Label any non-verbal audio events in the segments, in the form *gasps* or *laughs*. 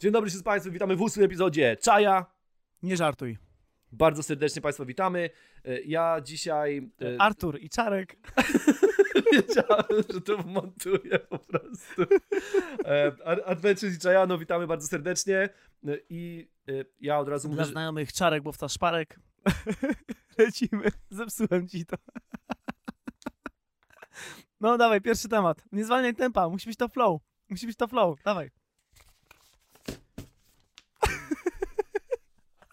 Dzień dobry z Państwem, witamy w ósmym epizodzie Czaja. Nie żartuj. Bardzo serdecznie Państwa witamy. E, Ja dzisiaj... e, Artur i Czarek. *laughs* Wiedziałem, że to montuję po prostu. E, Ad- Adventures i Czajano, witamy bardzo serdecznie. E, I e, ja od razu mówię, Dla znajomych Czarek, bo szparek. *laughs* Lecimy. Zepsułem ci to. No dawaj, pierwszy temat. Nie zwalniaj tempa, musi być to flow. Musi być to flow, dawaj.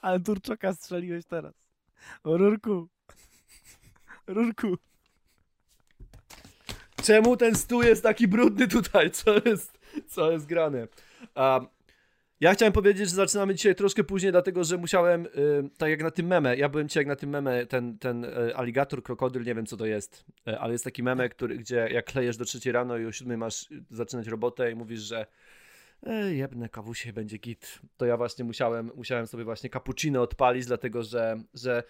Ale Turczoka strzeliłeś teraz. O, Rurku. *laughs* Rurku. Czemu ten stół jest taki brudny tutaj? Co jest, co jest grane? Um, ja chciałem powiedzieć, że zaczynamy dzisiaj troszkę później, dlatego że musiałem, y, tak jak na tym meme, ja byłem dzisiaj jak na tym meme, ten, ten y, aligator, krokodyl, nie wiem co to jest, y, ale jest taki meme, który, gdzie jak klejesz do trzeciej rano i o siódmej masz zaczynać robotę i mówisz, że jebne kawusie, *laughs* będzie git. To ja właśnie musiałem, musiałem sobie właśnie cappuccino odpalić, dlatego że, że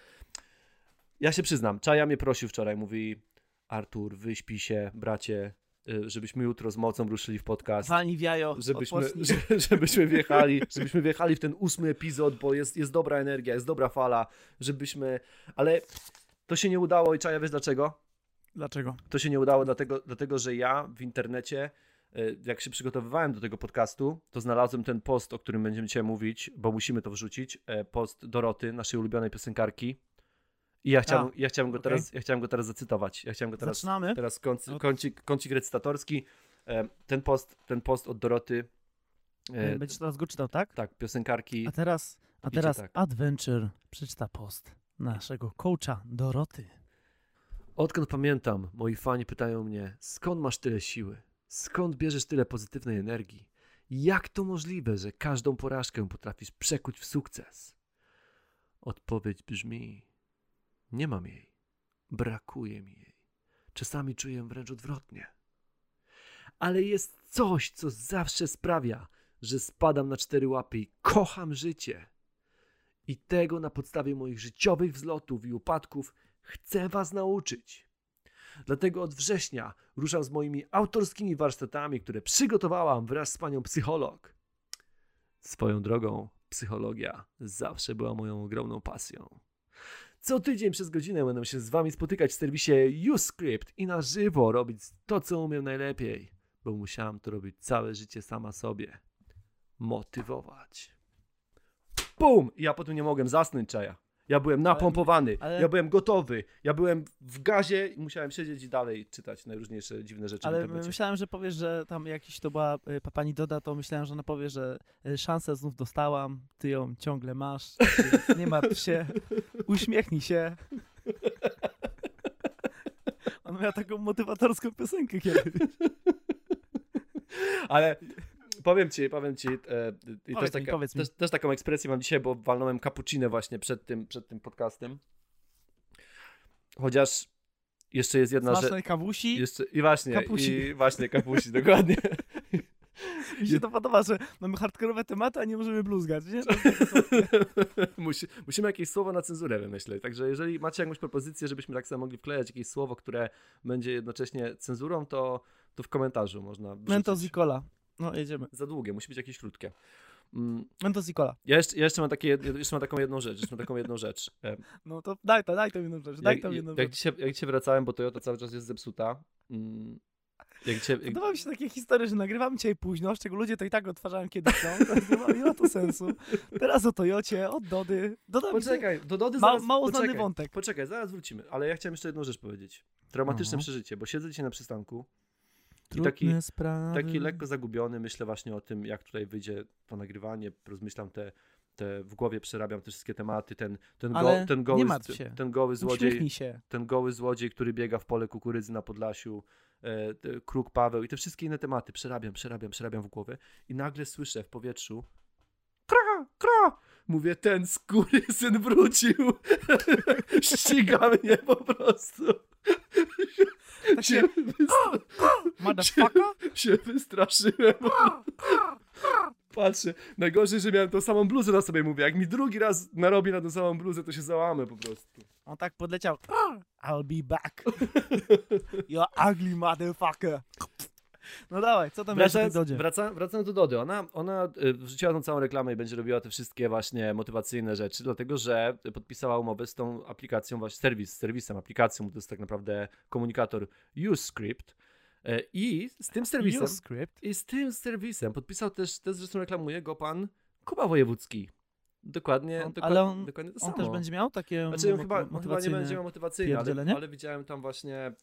ja się przyznam, Czaja mnie prosił wczoraj, mówi Artur, wyśpij się, bracie, y, żebyśmy jutro z mocą ruszyli w podcast. Walnij w jajo. Żebyśmy, *laughs* że- żebyśmy wjechali, żebyśmy wjechali w ten ósmy epizod, bo jest, jest dobra energia, jest dobra fala, żebyśmy, ale to się nie udało i czaja wiesz dlaczego? Dlaczego? To się nie udało dlatego, dlatego że ja w internecie, jak się przygotowywałem do tego podcastu, to znalazłem ten post, o którym będziemy dzisiaj mówić, bo musimy to wrzucić, e, post Doroty, naszej ulubionej piosenkarki. I ja chciałem, ja chciałem, go, okej. teraz, ja chciałem go teraz zacytować. Ja chciałem go teraz Zaczynamy? Teraz kącik, No. kącik, kącik recytatorski. E, Ten post, ten post od Doroty. e, Będziesz teraz go czytał, tak? Tak, piosenkarki. A teraz, a teraz tak. Adventure przeczyta post naszego coacha Doroty. Odkąd pamiętam, moi fani pytają mnie, skąd masz tyle siły? Skąd bierzesz tyle pozytywnej energii? Jak to możliwe, że każdą porażkę potrafisz przekuć w sukces? Odpowiedź brzmi: Nie mam jej. Brakuje mi jej. Czasami czuję wręcz odwrotnie. Ale jest coś, co zawsze sprawia, że spadam na cztery łapy i kocham życie. I tego na podstawie moich życiowych wzlotów i upadków chcę Was nauczyć. Dlatego od września ruszam z moimi autorskimi warsztatami, które przygotowałam wraz z panią psycholog. Swoją drogą, psychologia zawsze była moją ogromną pasją. Co tydzień przez godzinę będę się z Wami spotykać w serwisie YouScript i na żywo robić to, co umiem najlepiej, bo musiałam to robić całe życie sama sobie. Motywować. Bum! Ja potem nie mogłem zasnąć, czaja. Ja byłem napompowany, ale- ja byłem gotowy, ja byłem w gazie i musiałem siedzieć i dalej czytać najróżniejsze dziwne rzeczy Ale myślałem, że powiesz, że tam jakiś to była y, pa- pani Doda, to myślałem, że ona powie, że y, szansę znów dostałam, ty ją ciągle masz, nie martw się, *laughs* uśmiechnij się. Ona miała taką motywatorską piosenkę kiedyś. Ale powiem ci, powiem ci, e, i Powiedz też, mi, taka, też, też taką ekspresję mam dzisiaj, bo walnąłem cappuccino właśnie przed tym, przed tym podcastem. Chociaż jeszcze jest jedna rzecz. Kawusi. Jeszcze, I właśnie, Kapusi. i właśnie kapusi, dokładnie. *laughs* *laughs* Mi się to podoba, że mamy hardkorowe tematy, a nie możemy bluzgać, nie? *laughs* Musi, musimy jakieś słowo na cenzurę wymyśleć. Także jeżeli macie jakąś propozycję, żebyśmy tak samo mogli wklejać jakieś słowo, które będzie jednocześnie cenzurą, to, to w komentarzu można. Mentos i cola. No, jedziemy. Za długie, musi być jakieś krótkie. Mm, Mentos i cola. Ja jeszcze, ja jeszcze, mam takie, jeszcze mam taką jedną rzecz. Jeszcze mam taką jedną rzecz. *laughs* E, No to daj to, daj to jedną rzecz, daj jak, to jedną jak, rzecz. dzisiaj, jak dzisiaj wracałem, bo Toyota cały czas jest zepsuta. Mm, jak dzisiaj, jak, Podoba mi się takie historie, że nagrywamy dzisiaj późno, z czego ludzie to i tak odtwarzają kiedy chcą, to nie ma, ma to sensu. Teraz o Toyocie, od Dody. Doda mi się- Poczekaj, do Dody Ma, zaraz, mało znany poczekaj, wątek. Poczekaj, zaraz wrócimy, ale ja chciałem jeszcze jedną rzecz powiedzieć. Traumatyczne No. przeżycie, bo siedzę dzisiaj na przystanku i Trudne taki, sprawy. taki lekko zagubiony, myślę właśnie o tym, jak tutaj wyjdzie to nagrywanie, rozmyślam te, te w głowie przerabiam te wszystkie tematy, ten, ten, go, ten, goły, ten goły złodziej, ten goły złodziej, który biega w pole kukurydzy na Podlasiu, e, te- kruk Paweł i te wszystkie inne tematy przerabiam, przerabiam, przerabiam w głowie i nagle słyszę w powietrzu kra, kra, mówię, ten syn wrócił, *laughs* ściga mnie po prostu. Tak się, *gasps* motherfucker? się wystraszyłem. *gasps* Patrzę, najgorzej, że miałem tą samą bluzę na sobie, mówię, jak mi drugi raz narobi na tą samą bluzę, to się załamę po prostu. On tak podleciał. *gasps* I'll be back. *laughs* You ugly motherfucker. *laughs* No dawaj, co tam Wracając, Dodzie? wraca, wracając do Dody, ona, ona y, wrzuciła tą całą reklamę i będzie robiła te wszystkie właśnie motywacyjne rzeczy, dlatego że podpisała umowę z tą aplikacją, właśnie serwis, serwisem, aplikacją, to jest tak naprawdę komunikator UseScript E, i z tym serwisem, i z tym serwisem podpisał też, też zresztą reklamuje go pan Kuba Wojewódzki. Dokładnie, On- ale on- dokładnie to On samo. też będzie miał takie Znaczy, on chyba, on chyba nie będzie miał motywacyjne, ale, ale widziałem tam właśnie e,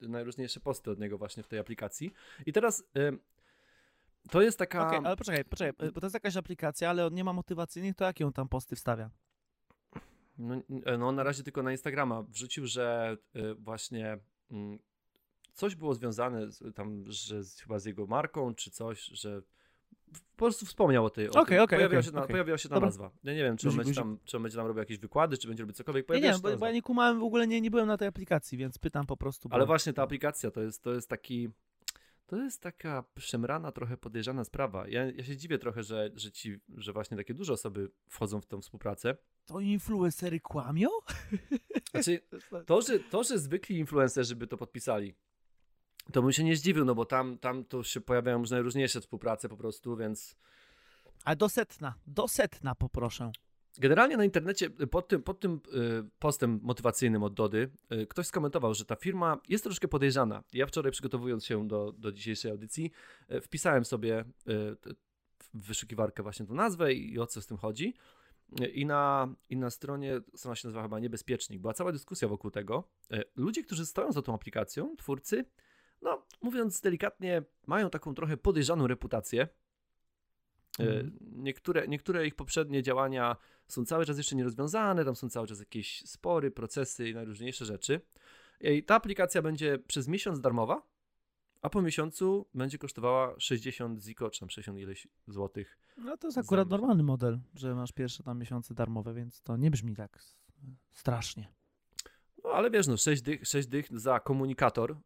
najróżniejsze posty od niego właśnie w tej aplikacji. I teraz e, to jest taka... Okej, ale poczekaj, poczekaj, bo to jest jakaś aplikacja, ale on nie ma motywacyjnych, to jakie on tam posty wstawia? No, no na razie tylko na Instagrama wrzucił, że e, właśnie mm, coś było związane z, tam, że z, chyba z jego marką, czy coś, że po prostu wspomniał o tej. Okej, okej, pojawiła, okej, się, na, okej. pojawiła się ta Dobra. nazwa. Ja nie wiem, czy on, będzie tam, czy on będzie tam robił jakieś wykłady, czy będzie robił cokolwiek. Nie, Pojawiła nie, ta bo, bo ja nie kumałem, w ogóle nie, nie byłem na tej aplikacji, więc pytam po prostu. Bo... Ale właśnie ta aplikacja to jest, to jest taki. To jest taka szemrana, trochę podejrzana sprawa. Ja, ja się dziwię trochę, że, że ci, że właśnie takie duże osoby wchodzą w tą współpracę. To influencery kłamią? Znaczy, *laughs* to, że, to, że zwykli influencerzy by to podpisali, to bym się nie zdziwił, no bo tam, tam to się pojawiają już najróżniejsze współprace po prostu, więc A do setna, do setna poproszę. generalnie na internecie pod tym, pod tym y, postem motywacyjnym od Dody y, ktoś skomentował, że ta firma jest troszkę podejrzana. Ja wczoraj przygotowując się do, do dzisiejszej audycji y, wpisałem sobie w wyszukiwarkę właśnie tą nazwę i, o co z tym chodzi. I na, I na stronie, strona się nazywa chyba Niebezpiecznik, była cała dyskusja wokół tego. Ludzie, którzy stoją za tą aplikacją, twórcy, no mówiąc delikatnie, mają taką trochę podejrzaną reputację. Mhm. Niektóre, niektóre ich poprzednie działania są cały czas jeszcze nierozwiązane, tam są cały czas jakieś spory, procesy i najróżniejsze rzeczy. I ta aplikacja będzie przez miesiąc darmowa, a po miesiącu będzie kosztowała 60 ziko, czy tam 60 ileś złotych. No to jest akurat normalny model, że masz pierwsze tam miesiące darmowe, więc to nie brzmi tak strasznie. No ale wiesz, no 6 dych, 6 dych za komunikator,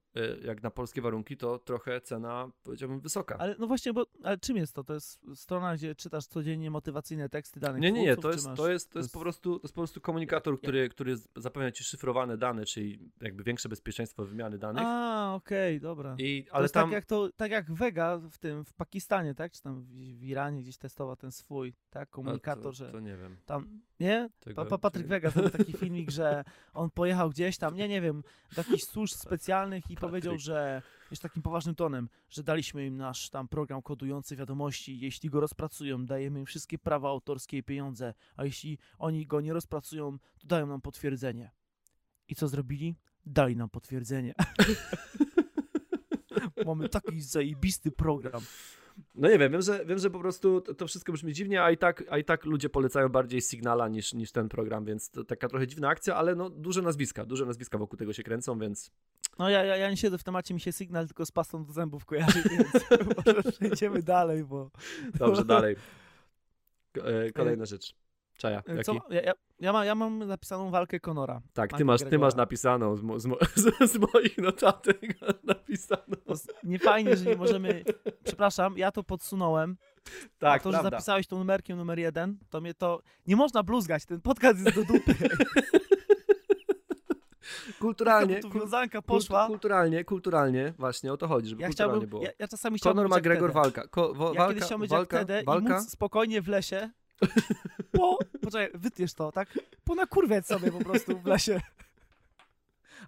jak na polskie warunki, to trochę cena, powiedziałbym, wysoka. Ale no właśnie, bo ale czym jest to? To jest strona, gdzie czytasz codziennie motywacyjne teksty danych Nie, nie, nie, to jest, masz- to jest, to jest po prostu, to jest po prostu komunikator, który, który z- zapewnia ci szyfrowane dane, czyli jakby większe bezpieczeństwo wymiany danych. A, okej, dobra. I, ale jest tam, tak, jak to, tak jak Vega w tym, w Pakistanie, tak? Czy tam w, Iranie gdzieś testował ten swój, tak? Komunikator, to, że to nie wiem. tam, nie? Tego, Pa, pa, Patryk Wega zrobił taki *laughs* filmik, że on pojechał gdzieś tam, nie, nie wiem, do jakichś służb *laughs* specjalnych i powiedział, że jest takim poważnym tonem, że daliśmy im nasz tam program kodujący wiadomości, jeśli go rozpracują, dajemy im wszystkie prawa autorskie i pieniądze, a jeśli oni go nie rozpracują, to dają nam potwierdzenie. I co zrobili? Dali nam potwierdzenie. *laughs* Mamy taki zajebisty program. No nie wiem, wiem, że, wiem, że po prostu to, to wszystko brzmi dziwnie, a i, tak, a i tak ludzie polecają bardziej Signala niż, niż ten program, więc to taka trochę dziwna akcja, ale no duże nazwiska, duże nazwiska wokół tego się kręcą, więc No ja, ja, ja nie siedzę w temacie, mi się sygnał tylko z pastą do zębów kojarzy, *laughs* więc może przejdziemy dalej, bo... dobrze, dalej. *laughs* E, Kolejna rzecz. Czaja, jaki? Co, ja, ja, ja, ma, ja mam napisaną walkę Conora. Tak, ty masz, ty masz napisaną z, mo, z, mo, *laughs* z, z moich notatek *laughs* napisaną. To jest niefajnie, że nie możemy... Przepraszam, ja to podsunąłem. Tak, a to, że prawda. zapisałeś tą numerkiem numer jeden, to mnie to... Nie można bluzgać, ten podcast jest do dupy. *laughs* Kulturalnie, tu wiązanka poszła. kulturalnie, kulturalnie, właśnie o to chodzi, żeby Ja kulturalnie chciałbym... było. Ja, ja czasami chciałbym Conor McGregor walka. Ko, wo, Ja walka, kiedyś chciałem być walka, walka. i móc spokojnie w lesie po... Poczekaj, wytniesz to, tak? Ponakurwiać sobie po prostu w lesie.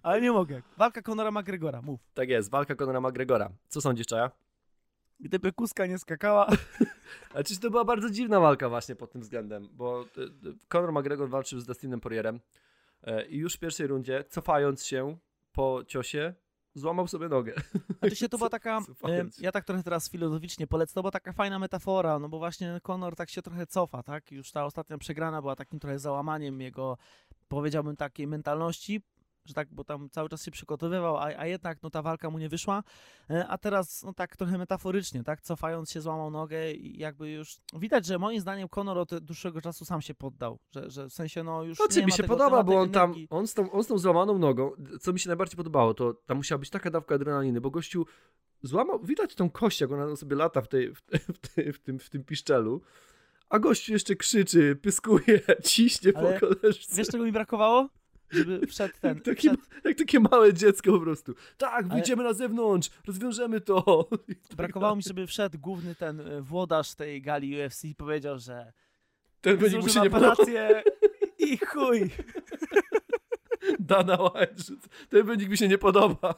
Ale nie mogę. Walka Conora McGregora, mów. Tak jest, walka Conora McGregora. Co sądzisz, Czaja? Gdyby kuska nie skakała... *laughs* A czyż to była bardzo dziwna walka właśnie pod tym względem, bo y, Conor McGregor walczył z Dustinem Poirierem e, i już w pierwszej rundzie, cofając się po ciosie, złamał sobie nogę. *laughs* Znaczy się to była taka, ja tak trochę teraz filozoficznie polecę, to była taka fajna metafora, no bo właśnie Conor tak się trochę cofa, tak? Już ta ostatnia przegrana była takim trochę załamaniem jego, powiedziałbym, takiej mentalności, że tak, bo tam cały czas się przygotowywał, a, a jednak no ta walka mu nie wyszła, E, a teraz no tak trochę metaforycznie, tak? Cofając się złamał nogę i jakby już, widać, że moim zdaniem Conor od dłuższego czasu sam się poddał, że, że w sensie no już Znaczy nie mi się tego, podoba, bo on tam, on z, tą, on z tą złamaną nogą, co mi się najbardziej podobało, to tam musiała być taka dawka adrenaliny, bo gościu złamał, widać tą kość, jak ona sobie lata w, tej, w, tej, w, tej, w, tym, w tym piszczelu, a gościu jeszcze krzyczy, pyskuje, *laughs* ciśnie Ale po koleżce. Wiesz czego mi brakowało? Żeby wszedł ten... Jak takie, Wszedł, jak takie małe dziecko po prostu. Tak, Ale- wyjdziemy na zewnątrz, rozwiążemy to. *laughs* brakowało mi, żeby wszedł główny ten e, włodarz tej gali UFC i powiedział, że Ten będzie mu się nie operację i chuj. *laughs* Dana White, ten wynik mi się nie podoba.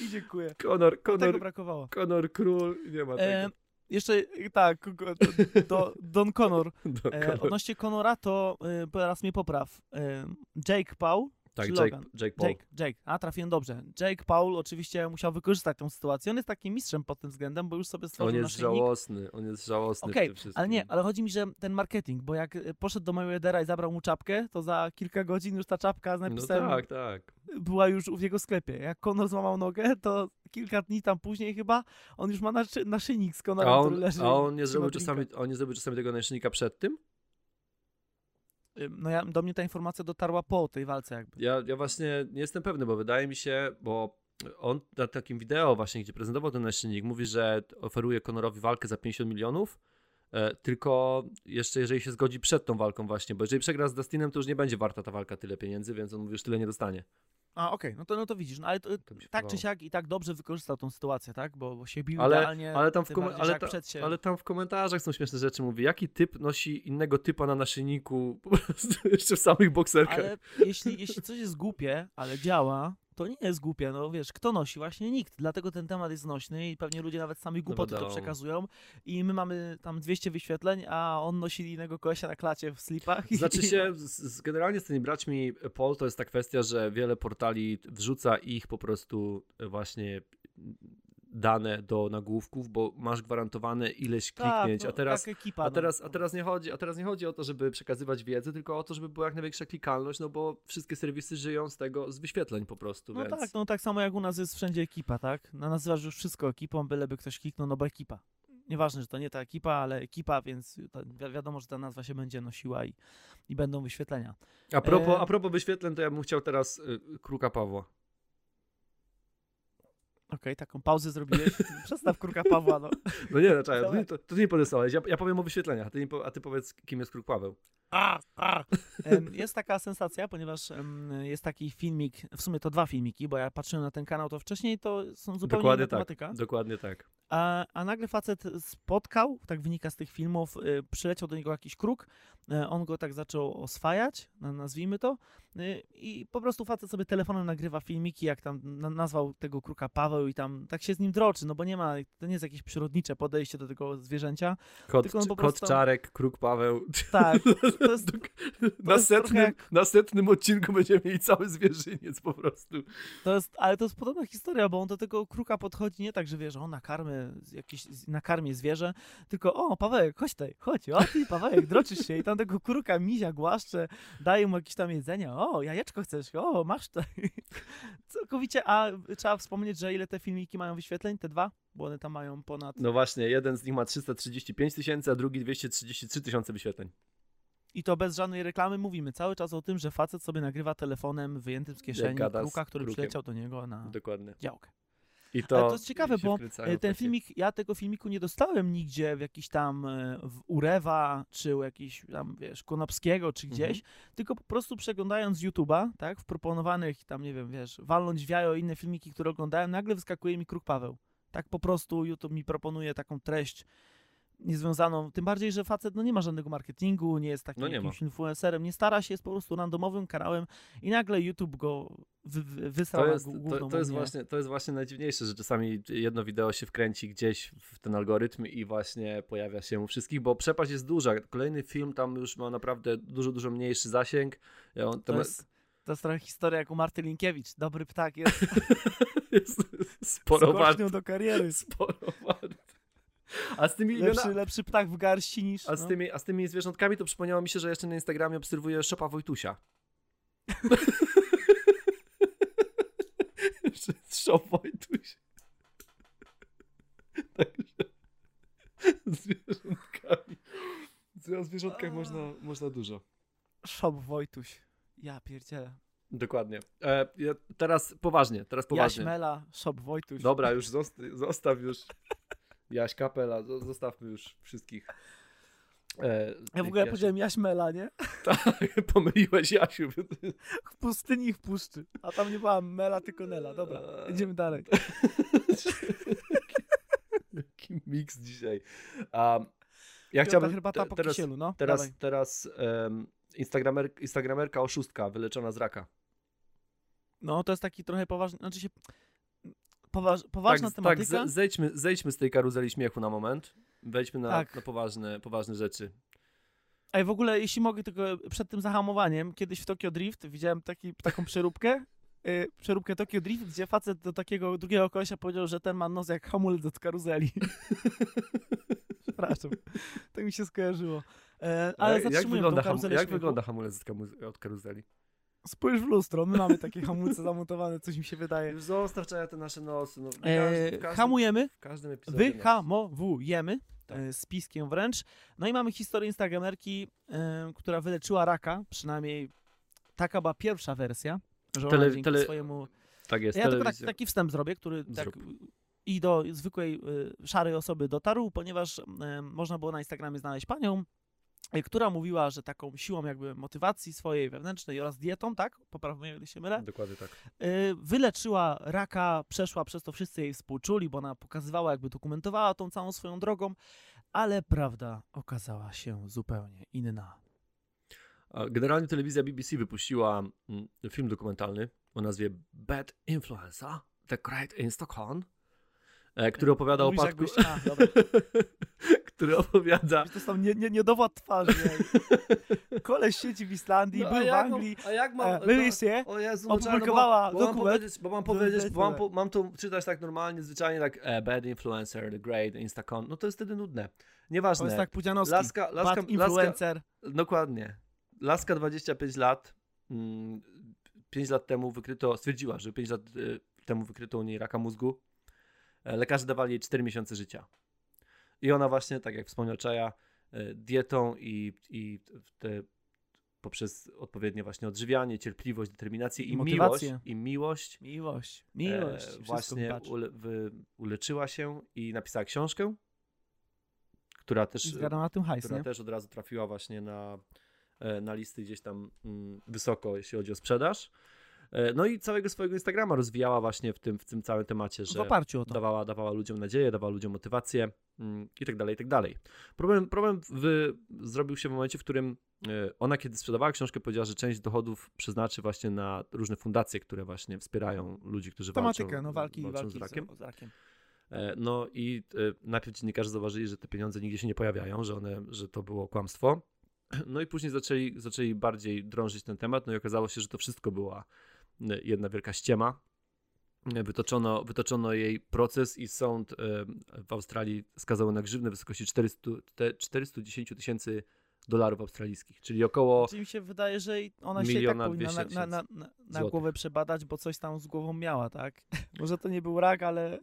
I dziękuję. Conor, Tego Conor, brakowało. Conor Król, nie ma tego. E, jeszcze, tak, go- do, do, Don Conor. *laughs* Do E, Conor. odnośnie Conora, to e, teraz mnie popraw. E, Jake Paul, Tak, Jake, Logan? Jake Paul. Jake, Jake, a trafiłem dobrze. Jake Paul oczywiście musiał wykorzystać tę sytuację. On jest takim mistrzem pod tym względem, bo już sobie stworzył On jest żałosny, on jest żałosny Okej, w tym wszystkim. Ale nie, ale chodzi mi, że ten marketing, bo jak e, poszedł do Mayweathera i zabrał mu czapkę, to za kilka godzin już ta czapka z No napisem tak, tak. była już w jego sklepie. Jak Conor złamał nogę, to kilka dni tam później chyba on już ma naszy, naszyjnik z A Conorem, który on, leży. a on nie zrobił czasami, on nie zrobił czasami tego naszyjnika przed tym? No ja, do mnie ta informacja dotarła po tej walce jakby. Ja, ja właśnie nie jestem pewny, bo wydaje mi się, bo on na takim wideo właśnie, gdzie prezentował ten naszyjnik, mówi, że oferuje Conorowi walkę za 50 milionów, tylko jeszcze jeżeli się zgodzi przed tą walką właśnie, bo jeżeli przegra z Dustinem, to już nie będzie warta ta walka tyle pieniędzy, więc on mówi, już tyle nie dostanie. A okej, no to no to widzisz, no ale to, To tak czy siak i tak dobrze wykorzystał tą sytuację, tak? Bo, bo się bił Ale- idealnie. Ale tam, w kom- ale, ta, przed się... ale tam w komentarzach są śmieszne rzeczy. Mówi, jaki typ nosi innego typa na naszyjniku po prostu *laughs* jeszcze w samych bokserkach. Ale jeśli, jeśli coś jest głupie, ale działa, to nie jest głupie, no wiesz, kto nosi? Właśnie nikt. Dlatego ten temat jest nośny i pewnie ludzie nawet sami głupoty to przekazują i my mamy tam 200 wyświetleń, a on nosi innego kolesia na klacie w slipach. i- Znaczy *laughs* się, z, generalnie z tymi braćmi Paul to jest ta kwestia, że wiele portali wrzuca ich po prostu właśnie dane do nagłówków, bo masz gwarantowane ileś Tak, kliknięć, no, a teraz ekipa, A no. teraz, a, teraz nie chodzi, a teraz nie chodzi o to, żeby przekazywać wiedzę, tylko o to, żeby była jak największa klikalność, no bo wszystkie serwisy żyją z tego, z wyświetleń po prostu, No więc... tak, no tak samo jak u nas jest wszędzie ekipa, tak? No, nazywasz już wszystko ekipą, byleby ktoś kliknął, no bo ekipa. Nieważne, że to nie ta ekipa, ale ekipa, więc wi- wiadomo, że ta nazwa się będzie nosiła i, i będą wyświetlenia. A propos, E, a propos wyświetleń, to ja bym chciał teraz y, Kruka Pawła. Okej, taką pauzę zrobiłeś. *laughs* Przestaw kurka Pawła, no. No nie, no czekaj, to, nie- to, to ty nie podesłałeś, ja, ja powiem o wyświetleniach, a ty, po, a ty powiedz, kim jest Kruk Paweł. A, a. Em, Jest taka sensacja, ponieważ em, jest taki filmik, w sumie to dwa filmiki, bo ja patrzyłem na ten kanał to wcześniej, to są zupełnie Dokładnie inna tak, tematyka. dokładnie tak. A, a nagle facet spotkał, tak wynika z tych filmów, y, przyleciał do niego jakiś kruk, y, on go tak zaczął oswajać, na- nazwijmy to, y, i po prostu facet sobie telefonem nagrywa filmiki, jak tam na, nazwał tego kruka Paweł i tam tak się z nim droczy, no bo nie ma, to nie jest jakieś przyrodnicze podejście do tego zwierzęcia. Kot, po kot prostu- Czarek, Kruk Paweł. Tak, to jest, na, jest *laughs* trochę setnym, jak- na setnym odcinku będziemy mieli cały zwierzyniec po prostu. to jest, ale to jest podobna historia, bo on do tego kruka podchodzi nie tak, że wie, że on nakarmy jakieś, nakarmie zwierzę, tylko o, Pawełek, chodź tutaj, chodź, o ty, Pawełek, droczysz się i tam tego kruka mizia głaszcze, daje mu jakieś tam jedzenie, o, jajeczko chcesz, o, masz to. *laughs* Całkowicie, a trzeba wspomnieć, że ile te filmiki mają wyświetleń, te dwa? Bo one tam mają ponad... No właśnie, jeden z nich ma 335 tysięcy, a drugi 233 tysiące wyświetleń. I to bez żadnej reklamy mówimy cały czas o tym, że facet sobie nagrywa telefonem wyjętym z kieszeni kruka, który krukiem. przyleciał do niego na Dokładnie. działkę. I to, Ale to jest ciekawe, bo e, ten takie- filmik, ja tego filmiku nie dostałem nigdzie w jakiś tam e, w Urewa, czy u jakiś tam, wiesz, Konopskiego, czy Mhm. gdzieś, tylko po prostu przeglądając YouTube'a, tak, w proponowanych tam, nie wiem, wiesz, walnąć w jajo inne filmiki, które oglądałem, nagle wyskakuje mi Kruk Paweł. Tak po prostu YouTube mi proponuje taką treść niezwiązaną, tym bardziej, że facet no nie ma żadnego marketingu, nie jest takim No nie ma. jakimś influencerem, nie stara się, jest po prostu randomowym kanałem i nagle YouTube go wy, wy, wysrał To na jest, to, to, jest właśnie, to jest właśnie najdziwniejsze, że czasami jedno wideo się wkręci gdzieś w ten algorytm i właśnie pojawia się u wszystkich, bo przepaść jest duża. Kolejny film tam już ma naprawdę dużo, dużo mniejszy zasięg. Ja On, To jest, to jest trochę historia jak u Marty Linkiewicz. Dobry ptak jest *laughs* jest sporo wart. do kariery. Sporo wart. A z tymi, Lepszy, lepszy ptak w garści niż... a z no. tymi, a z tymi zwierzątkami to przypomniało mi się, że jeszcze na Instagramie obserwuję Szopa Wojtusia. *laughs* Szop Wojtuś. *laughs* Także zwierzątkami. O zwierzątkach można, można dużo. Szop Wojtuś. Ja pierdzielę. Dokładnie. E, ja teraz poważnie, teraz poważnie. Jaśmela, Szop Wojtuś. Dobra, już zost- zostaw już *laughs* Jaś Kapela, zo- zostawmy już wszystkich. E, Ja w ogóle Jasiu. powiedziałem Jaśmela, nie? *laughs* Tak, pomyliłeś Jasiu. W pustyni i w puszczy. A tam nie była Mela, tylko Nela. Dobra, idziemy dalej. *laughs* Jaki miks dzisiaj. Um, ja Piąta chciałbym herbata po teraz, kisielu, no. teraz, Dawaj. teraz um, Instagramer, Instagramerka oszustka wyleczona z raka. No, to jest taki trochę poważny, znaczy się poważ, poważna tak, tematyka. Tak, ze- zejdźmy, zejdźmy z tej karuzeli śmiechu na moment. Wejdźmy na, Tak. na poważne, poważne rzeczy. Ej, w ogóle, jeśli mogę tylko przed tym zahamowaniem, kiedyś w Tokyo Drift widziałem taki, taką *laughs* przeróbkę, yy, przeróbkę Tokyo Drift, gdzie facet do takiego drugiego kolesia powiedział, że ten ma nos jak hamulec od karuzeli. *laughs* Przepraszam, tak mi się skojarzyło. E, ale jak, jak, wygląda, ham, jak wygląda hamulec od karuzeli? Spójrz w lustro, my mamy takie hamulce zamontowane, coś mi się wydaje. Zostaw czekaj, te nasze nosy. No, w, każdym, E, w, każdym, hamujemy, w każdym epizodzie. wyhamowujemy Tak. e, z piskiem wręcz. No i mamy historię Instagramerki, e, która wyleczyła raka, przynajmniej taka była pierwsza wersja, że ona Tele- dzięki tele- swojemu... Tak jest, Ja tylko tak, telewizja. taki wstęp zrobię, który tak Zrób. i do zwykłej y, szarej osoby dotarł, ponieważ y, można było na Instagramie znaleźć panią, która mówiła, że taką siłą jakby motywacji swojej wewnętrznej oraz dietą, tak? Popraw mnie, jeśli się mylę. Dokładnie tak. Y, wyleczyła raka, przeszła przez to, wszyscy jej współczuli, bo ona pokazywała, jakby dokumentowała tą całą swoją drogą, ale prawda okazała się zupełnie inna. Generalnie telewizja BBC wypuściła mm, film dokumentalny o nazwie Bad Influencer, The Great Instacon, e, który opowiada o Mówisz, upadku... jakbyś- a, dobra. *laughs* który opowiada... To są nie, nie, niedowład twarzy. nie? Koleś siedzi w Islandii, No, a był w jak mam- Anglii, A jak mam... e, BBC O Jezu, no opublikowała bo, bo mam dokument. powiedzieć, bo mam powiedzieć, bo mam, po, mam to czytać tak normalnie, zwyczajnie tak e, Bad Influencer, The Great Instacon, no to jest wtedy nudne. To Nieważne. jest tak Pudzianowski. Laska, laska, Bad laska, influencer. Dokładnie. Laska 25 lat. mm, 5 lat temu wykryto, stwierdziła, że 5 lat y, temu wykryto u niej raka mózgu. E, Lekarze dawali jej 4 miesiące życia. I ona właśnie, tak jak wspomniał Czaja, e, dietą i, i te, poprzez odpowiednie właśnie odżywianie, cierpliwość, determinację i miłość, Motywację. i miłość, Miłość. e, Miłość. Wszystko właśnie ule, wy, uleczyła się i napisała książkę, która też na tym hajs, która nie? też od razu trafiła właśnie na, e, na listy gdzieś tam mm, wysoko, jeśli chodzi o sprzedaż. E, No i całego swojego Instagrama rozwijała właśnie w tym, w tym całym temacie, że dawała, dawała ludziom nadzieję, dawała ludziom motywację mm, i tak dalej, i tak dalej. Problem, problem w, zrobił się w momencie, w którym e, ona kiedy sprzedawała książkę powiedziała, że część dochodów przeznaczy właśnie na różne fundacje, które właśnie wspierają ludzi, którzy Tematykę, walczą, no walki, walczą walki z rakiem. Z, z rakiem. E, No i najpierw dziennikarze zauważyli, że te pieniądze nigdzie się nie pojawiają, że, one, że to było kłamstwo. *clears throat* No i później zaczęli, zaczęli bardziej drążyć ten temat, no i okazało się, że to wszystko była jedna wielka ściema. Wytoczono, wytoczono jej proces i sąd e, w Australii skazał na grzywny w wysokości 400, te 410 tysięcy dolarów australijskich, czyli około Czyli mi się wydaje, że ona się tak powinna na, 200 na, na, na, głowę przebadać, bo coś tam z głową miała, tak? *laughs* Może to nie był rak, ale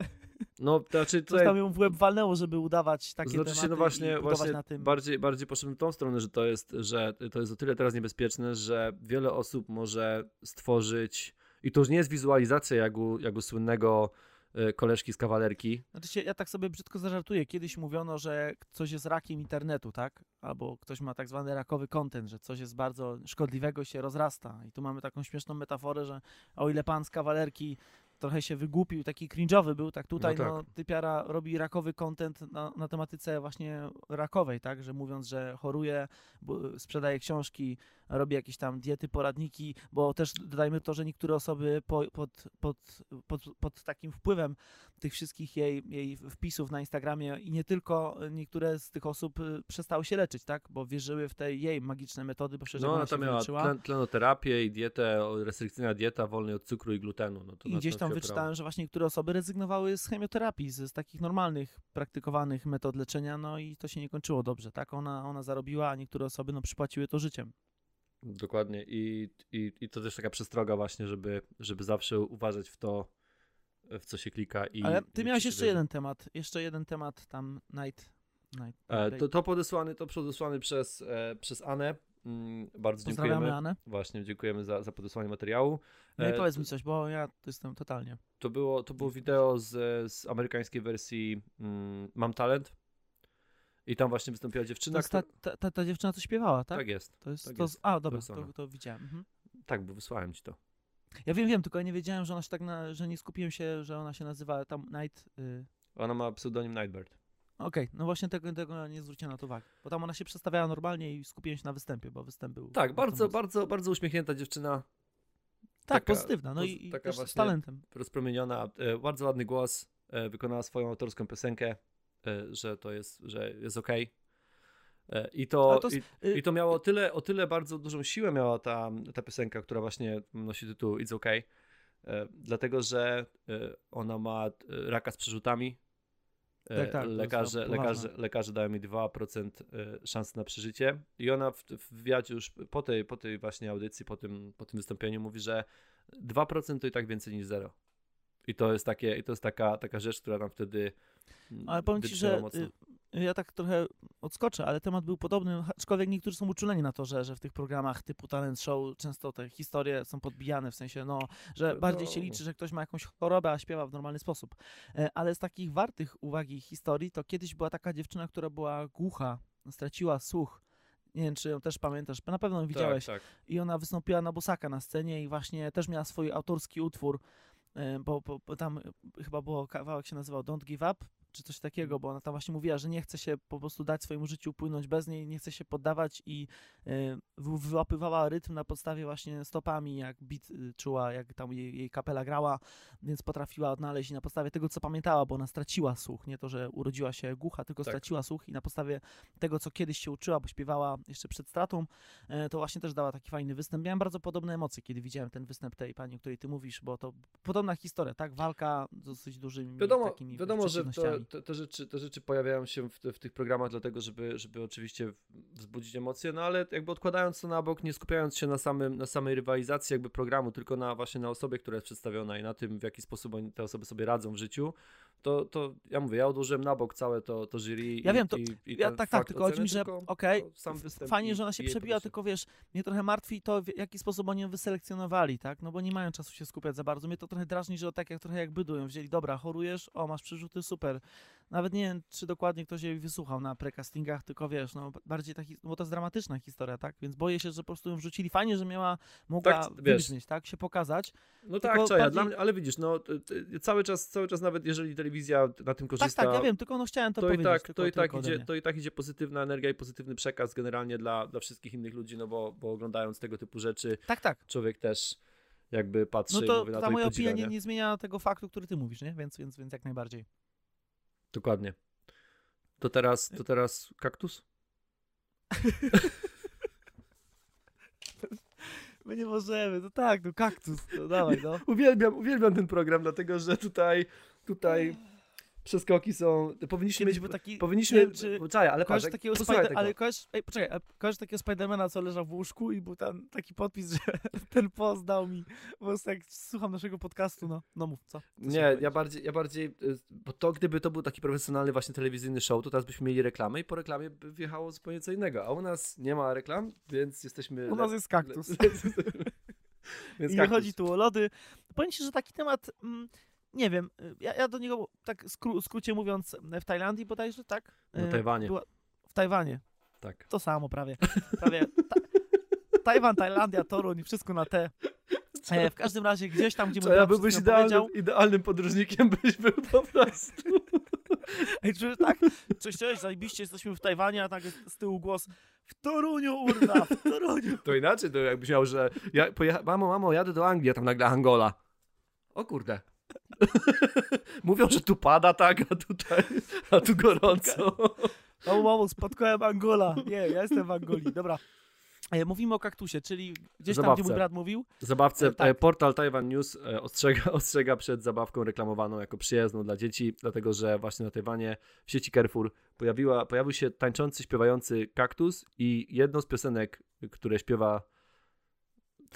no, to znaczy coś tutaj, tam ją w łeb walnęło, żeby udawać takie Znaczy się, no właśnie, właśnie bardziej, bardziej poszedłem w tą stronę, że to jest, że to jest o tyle teraz niebezpieczne, że wiele osób może stworzyć i to już nie jest wizualizacja jak u, jak u słynnego e, koleżki z kawalerki. Znaczy się, ja tak sobie brzydko zażartuję. Kiedyś mówiono, że coś jest rakiem internetu, tak? Albo ktoś ma tak zwany rakowy content, że coś jest bardzo szkodliwego i się rozrasta. I tu mamy taką śmieszną metaforę, że o ile pan z kawalerki trochę się wygłupił, taki cringe'owy był, tak tutaj No no, tak. typiara robi rakowy content na, na tematyce właśnie rakowej, tak? Że mówiąc, że choruje, sprzedaje książki, robi jakieś tam diety, poradniki, bo też dodajmy to, że niektóre osoby po, pod, pod, pod, pod takim wpływem tych wszystkich jej, jej wpisów na Instagramie i nie tylko niektóre z tych osób y, przestały się leczyć, tak? Bo wierzyły w te jej magiczne metody, bo przecież No ona ona się tam miała tlen, tlenoterapię i dietę, restrykcyjna dieta, wolnej od cukru i glutenu. No I gdzieś tam wyczytałem, że właśnie niektóre osoby rezygnowały z chemioterapii, z, z takich normalnych, praktykowanych metod leczenia, no i to się nie kończyło dobrze, tak? Ona, ona zarobiła, a niektóre osoby no, przypłaciły to życiem. Dokładnie I, i, i to też taka przestroga właśnie, żeby, żeby zawsze uważać w to, w co się klika. I, Ale ty i miałeś jeszcze jeden temat, jeszcze jeden temat tam, Night... night E, to, to podesłany, to podesłany przez, e, przez Anę. Mm, bardzo Pozdrawiamy dziękujemy. Anę. Właśnie, dziękujemy za, za podesłanie materiału. No i E, powiedz mi coś, bo ja to jestem totalnie. To było, to było wideo z, z amerykańskiej wersji mm, Mam Talent. I tam właśnie wystąpiła To dziewczyna, jest ta, ta, ta, ta dziewczyna, co śpiewała, tak? Tak jest. To jest, tak to, jest. A, dobra, to, ona. to, widziałem. Mhm. Tak, bo wysłałem ci to. Ja wiem, wiem, tylko ja nie wiedziałem, że ona się tak, na, że nie skupiłem się, że ona się nazywa tam Night... Y... Ona ma pseudonim Nightbird. Okej, no właśnie tego, tego nie zwróciłem na to uwagi. Bo tam ona się przedstawiała normalnie i skupiłem się na występie, bo występ był... Tak, bardzo, mocny. bardzo, bardzo uśmiechnięta dziewczyna, Tak, taka- pozytywna, no i, i taka też z talentem. rozpromieniona, e, bardzo ładny głos, e, wykonała swoją autorską piosenkę, że to jest, że jest. E, I to, to i, jest- y- i to miało o tyle, o tyle bardzo dużą siłę miała ta, ta piosenka, która właśnie nosi tytuł It's e, dlatego że ona ma raka z przerzutami. Tak, tak, lekarze, lekarze, lekarze dają mi 2% e, szans na przeżycie. I ona w, w wywiadzie już po tej, po tej właśnie audycji, po tym, po tym wystąpieniu mówi, że 2% to i tak więcej niż zero. I to jest, takie, i to jest taka, taka rzecz, która nam wtedy. Mm, Ale powiem ci, że mocno. y, ja tak trochę odskoczę, ale temat był podobny, aczkolwiek niektórzy są uczuleni na to, że, że w tych programach typu talent show często te historie są podbijane, w sensie, no, że No, bardziej się no. liczy, że ktoś ma jakąś chorobę, a śpiewa w normalny sposób. E, Ale z takich wartych uwagi historii, to kiedyś była taka dziewczyna, która była głucha, straciła słuch. Nie wiem, czy ją też pamiętasz, na pewno ją widziałeś. Tak, tak. I ona wystąpiła na Bosaka na scenie i właśnie też miała swój autorski utwór, bo, bo, bo tam e, chyba było kawałek się nazywał Don't Give Up, czy coś takiego, bo ona tam właśnie mówiła, że nie chce się po prostu dać swojemu życiu płynąć bez niej, nie chce się poddawać i wy- wyłapywała rytm na podstawie właśnie stopami, jak beat y, czuła, jak tam jej, jej kapela grała, więc potrafiła odnaleźć i na podstawie tego, co pamiętała, bo ona straciła słuch, nie to, że urodziła się głucha, tylko Tak. straciła słuch i na podstawie tego, co kiedyś się uczyła, bo śpiewała jeszcze przed stratą, e, to właśnie też dała taki fajny występ. Miałem bardzo podobne emocje, kiedy widziałem ten występ tej pani, o której ty mówisz, bo to podobna historia, tak? Walka z dosyć dużymi Wiadomo, takimi wiadomo że przeciwnościami. To, te, te, rzeczy, te rzeczy pojawiają się w, w tych programach, dlatego, żeby, żeby oczywiście wzbudzić emocje, no ale jakby odkładając to na bok, nie skupiając się na, samym, na samej rywalizacji jakby programu, tylko na właśnie na osobie, która jest przedstawiona i na tym, w jaki sposób oni, te osoby sobie radzą w życiu, to, to ja mówię, ja odłożyłem na bok całe to, to jury Ja i, wiem, to- i, i Ja tak, tak, tylko chodzi mi, że okej, to występ fajnie, że ona się przebiła, tylko wiesz, mnie trochę martwi to, w jaki sposób oni ją wyselekcjonowali, tak? No bo nie mają czasu się skupiać za bardzo. Mnie to trochę drażni, że tak jak trochę jak bydu ją wzięli, dobra, chorujesz, o, masz przerzuty, super. Nawet nie wiem, czy dokładnie ktoś jej wysłuchał na precastingach, tylko wiesz, no bardziej taki, no bo to jest dramatyczna historia, tak? Więc boję się, że po prostu ją wrzucili. Fajnie, że miała, mogła Tak, wybrzmieć, tak? Się pokazać. No tak, czaja, bardziej- dla mnie, ale widzisz, no cały czas, cały czas nawet jeżeli telewizja na tym korzysta, Tak, tak, ja wiem, tylko no chciałem to, to, i powiedzieć. tak, tylko, to, i tak idzie, to i tak idzie pozytywna energia i pozytywny przekaz generalnie dla, dla wszystkich innych ludzi, no bo, bo oglądając tego typu rzeczy, Tak, tak. człowiek też jakby patrzy No i to mówi na ta to i moja podziwia, opinia nie, nie? nie zmienia tego faktu, który ty mówisz, nie? Więc, więc, więc jak najbardziej. Dokładnie. To teraz, to teraz kaktus? *laughs* My nie możemy, to tak, no kaktus, no dawaj, no. *laughs* Uwielbiam, uwielbiam ten program, dlatego że tutaj, tutaj przeskoki są, powinniśmy mieć, taki, powinniśmy, wiem, czy Czaja, ale patrz, kojarzysz jak- takiego Spider- tego. ale kojarzysz, ej, poczekaj, a kojarzysz takiego Spidermana, co leżał w łóżku i był tam taki podpis, że *laughs* ten post dał mi, prostu jak słucham naszego podcastu, no, no mów, co? Co Nie, ja bardziej, ja bardziej, y, bo to gdyby to był taki profesjonalny właśnie telewizyjny show, to teraz byśmy mieli reklamę i po reklamie by wjechało zupełnie co innego, a u nas nie ma reklam, więc jesteśmy... U nas jest kaktus. *laughs* więc *laughs* I nie chodzi tu o lody. Powiem ci, że taki temat, mm, nie wiem, y, ja, ja do niego tak skró- skrócie mówiąc w Tajlandii bodajże, tak? Na Y, Tajwanie. była- W Tajwanie. Tak. To samo prawie. *laughs* prawie. Ta, Tajwan, Tajlandia, Toruń, wszystko na te. E, w każdym razie gdzieś tam, gdzie Co, ja byłbyś idealnym, idealnym podróżnikiem, byś był po prostu. *laughs* Ej, czujesz tak? Cześć, cześć, zajebiście, jesteśmy w Tajwanie, a tak z tyłu głos w Toruniu, urna, w Toruniu. To inaczej, to jakbyś miał, że ja pojecha- mamo, mamo, jadę do Anglii, a tam nagle Angola. O kurde. *laughs* Mówią, że tu pada tak, a tutaj, a tu gorąco. *laughs* Mamo, mamo, spotkałem Angola. Nie, ja jestem w Angolii. Dobra. E, Mówimy o kaktusie, czyli gdzieś tam, gdzie mój brat mówił. Zabawce, E, tak. e, portal Taiwan News ostrzega, *laughs* ostrzega przed zabawką reklamowaną jako przyjazną dla dzieci, dlatego że właśnie na Tajwanie w sieci Carrefour pojawiła, pojawił się tańczący, śpiewający kaktus i jedną z piosenek, które śpiewa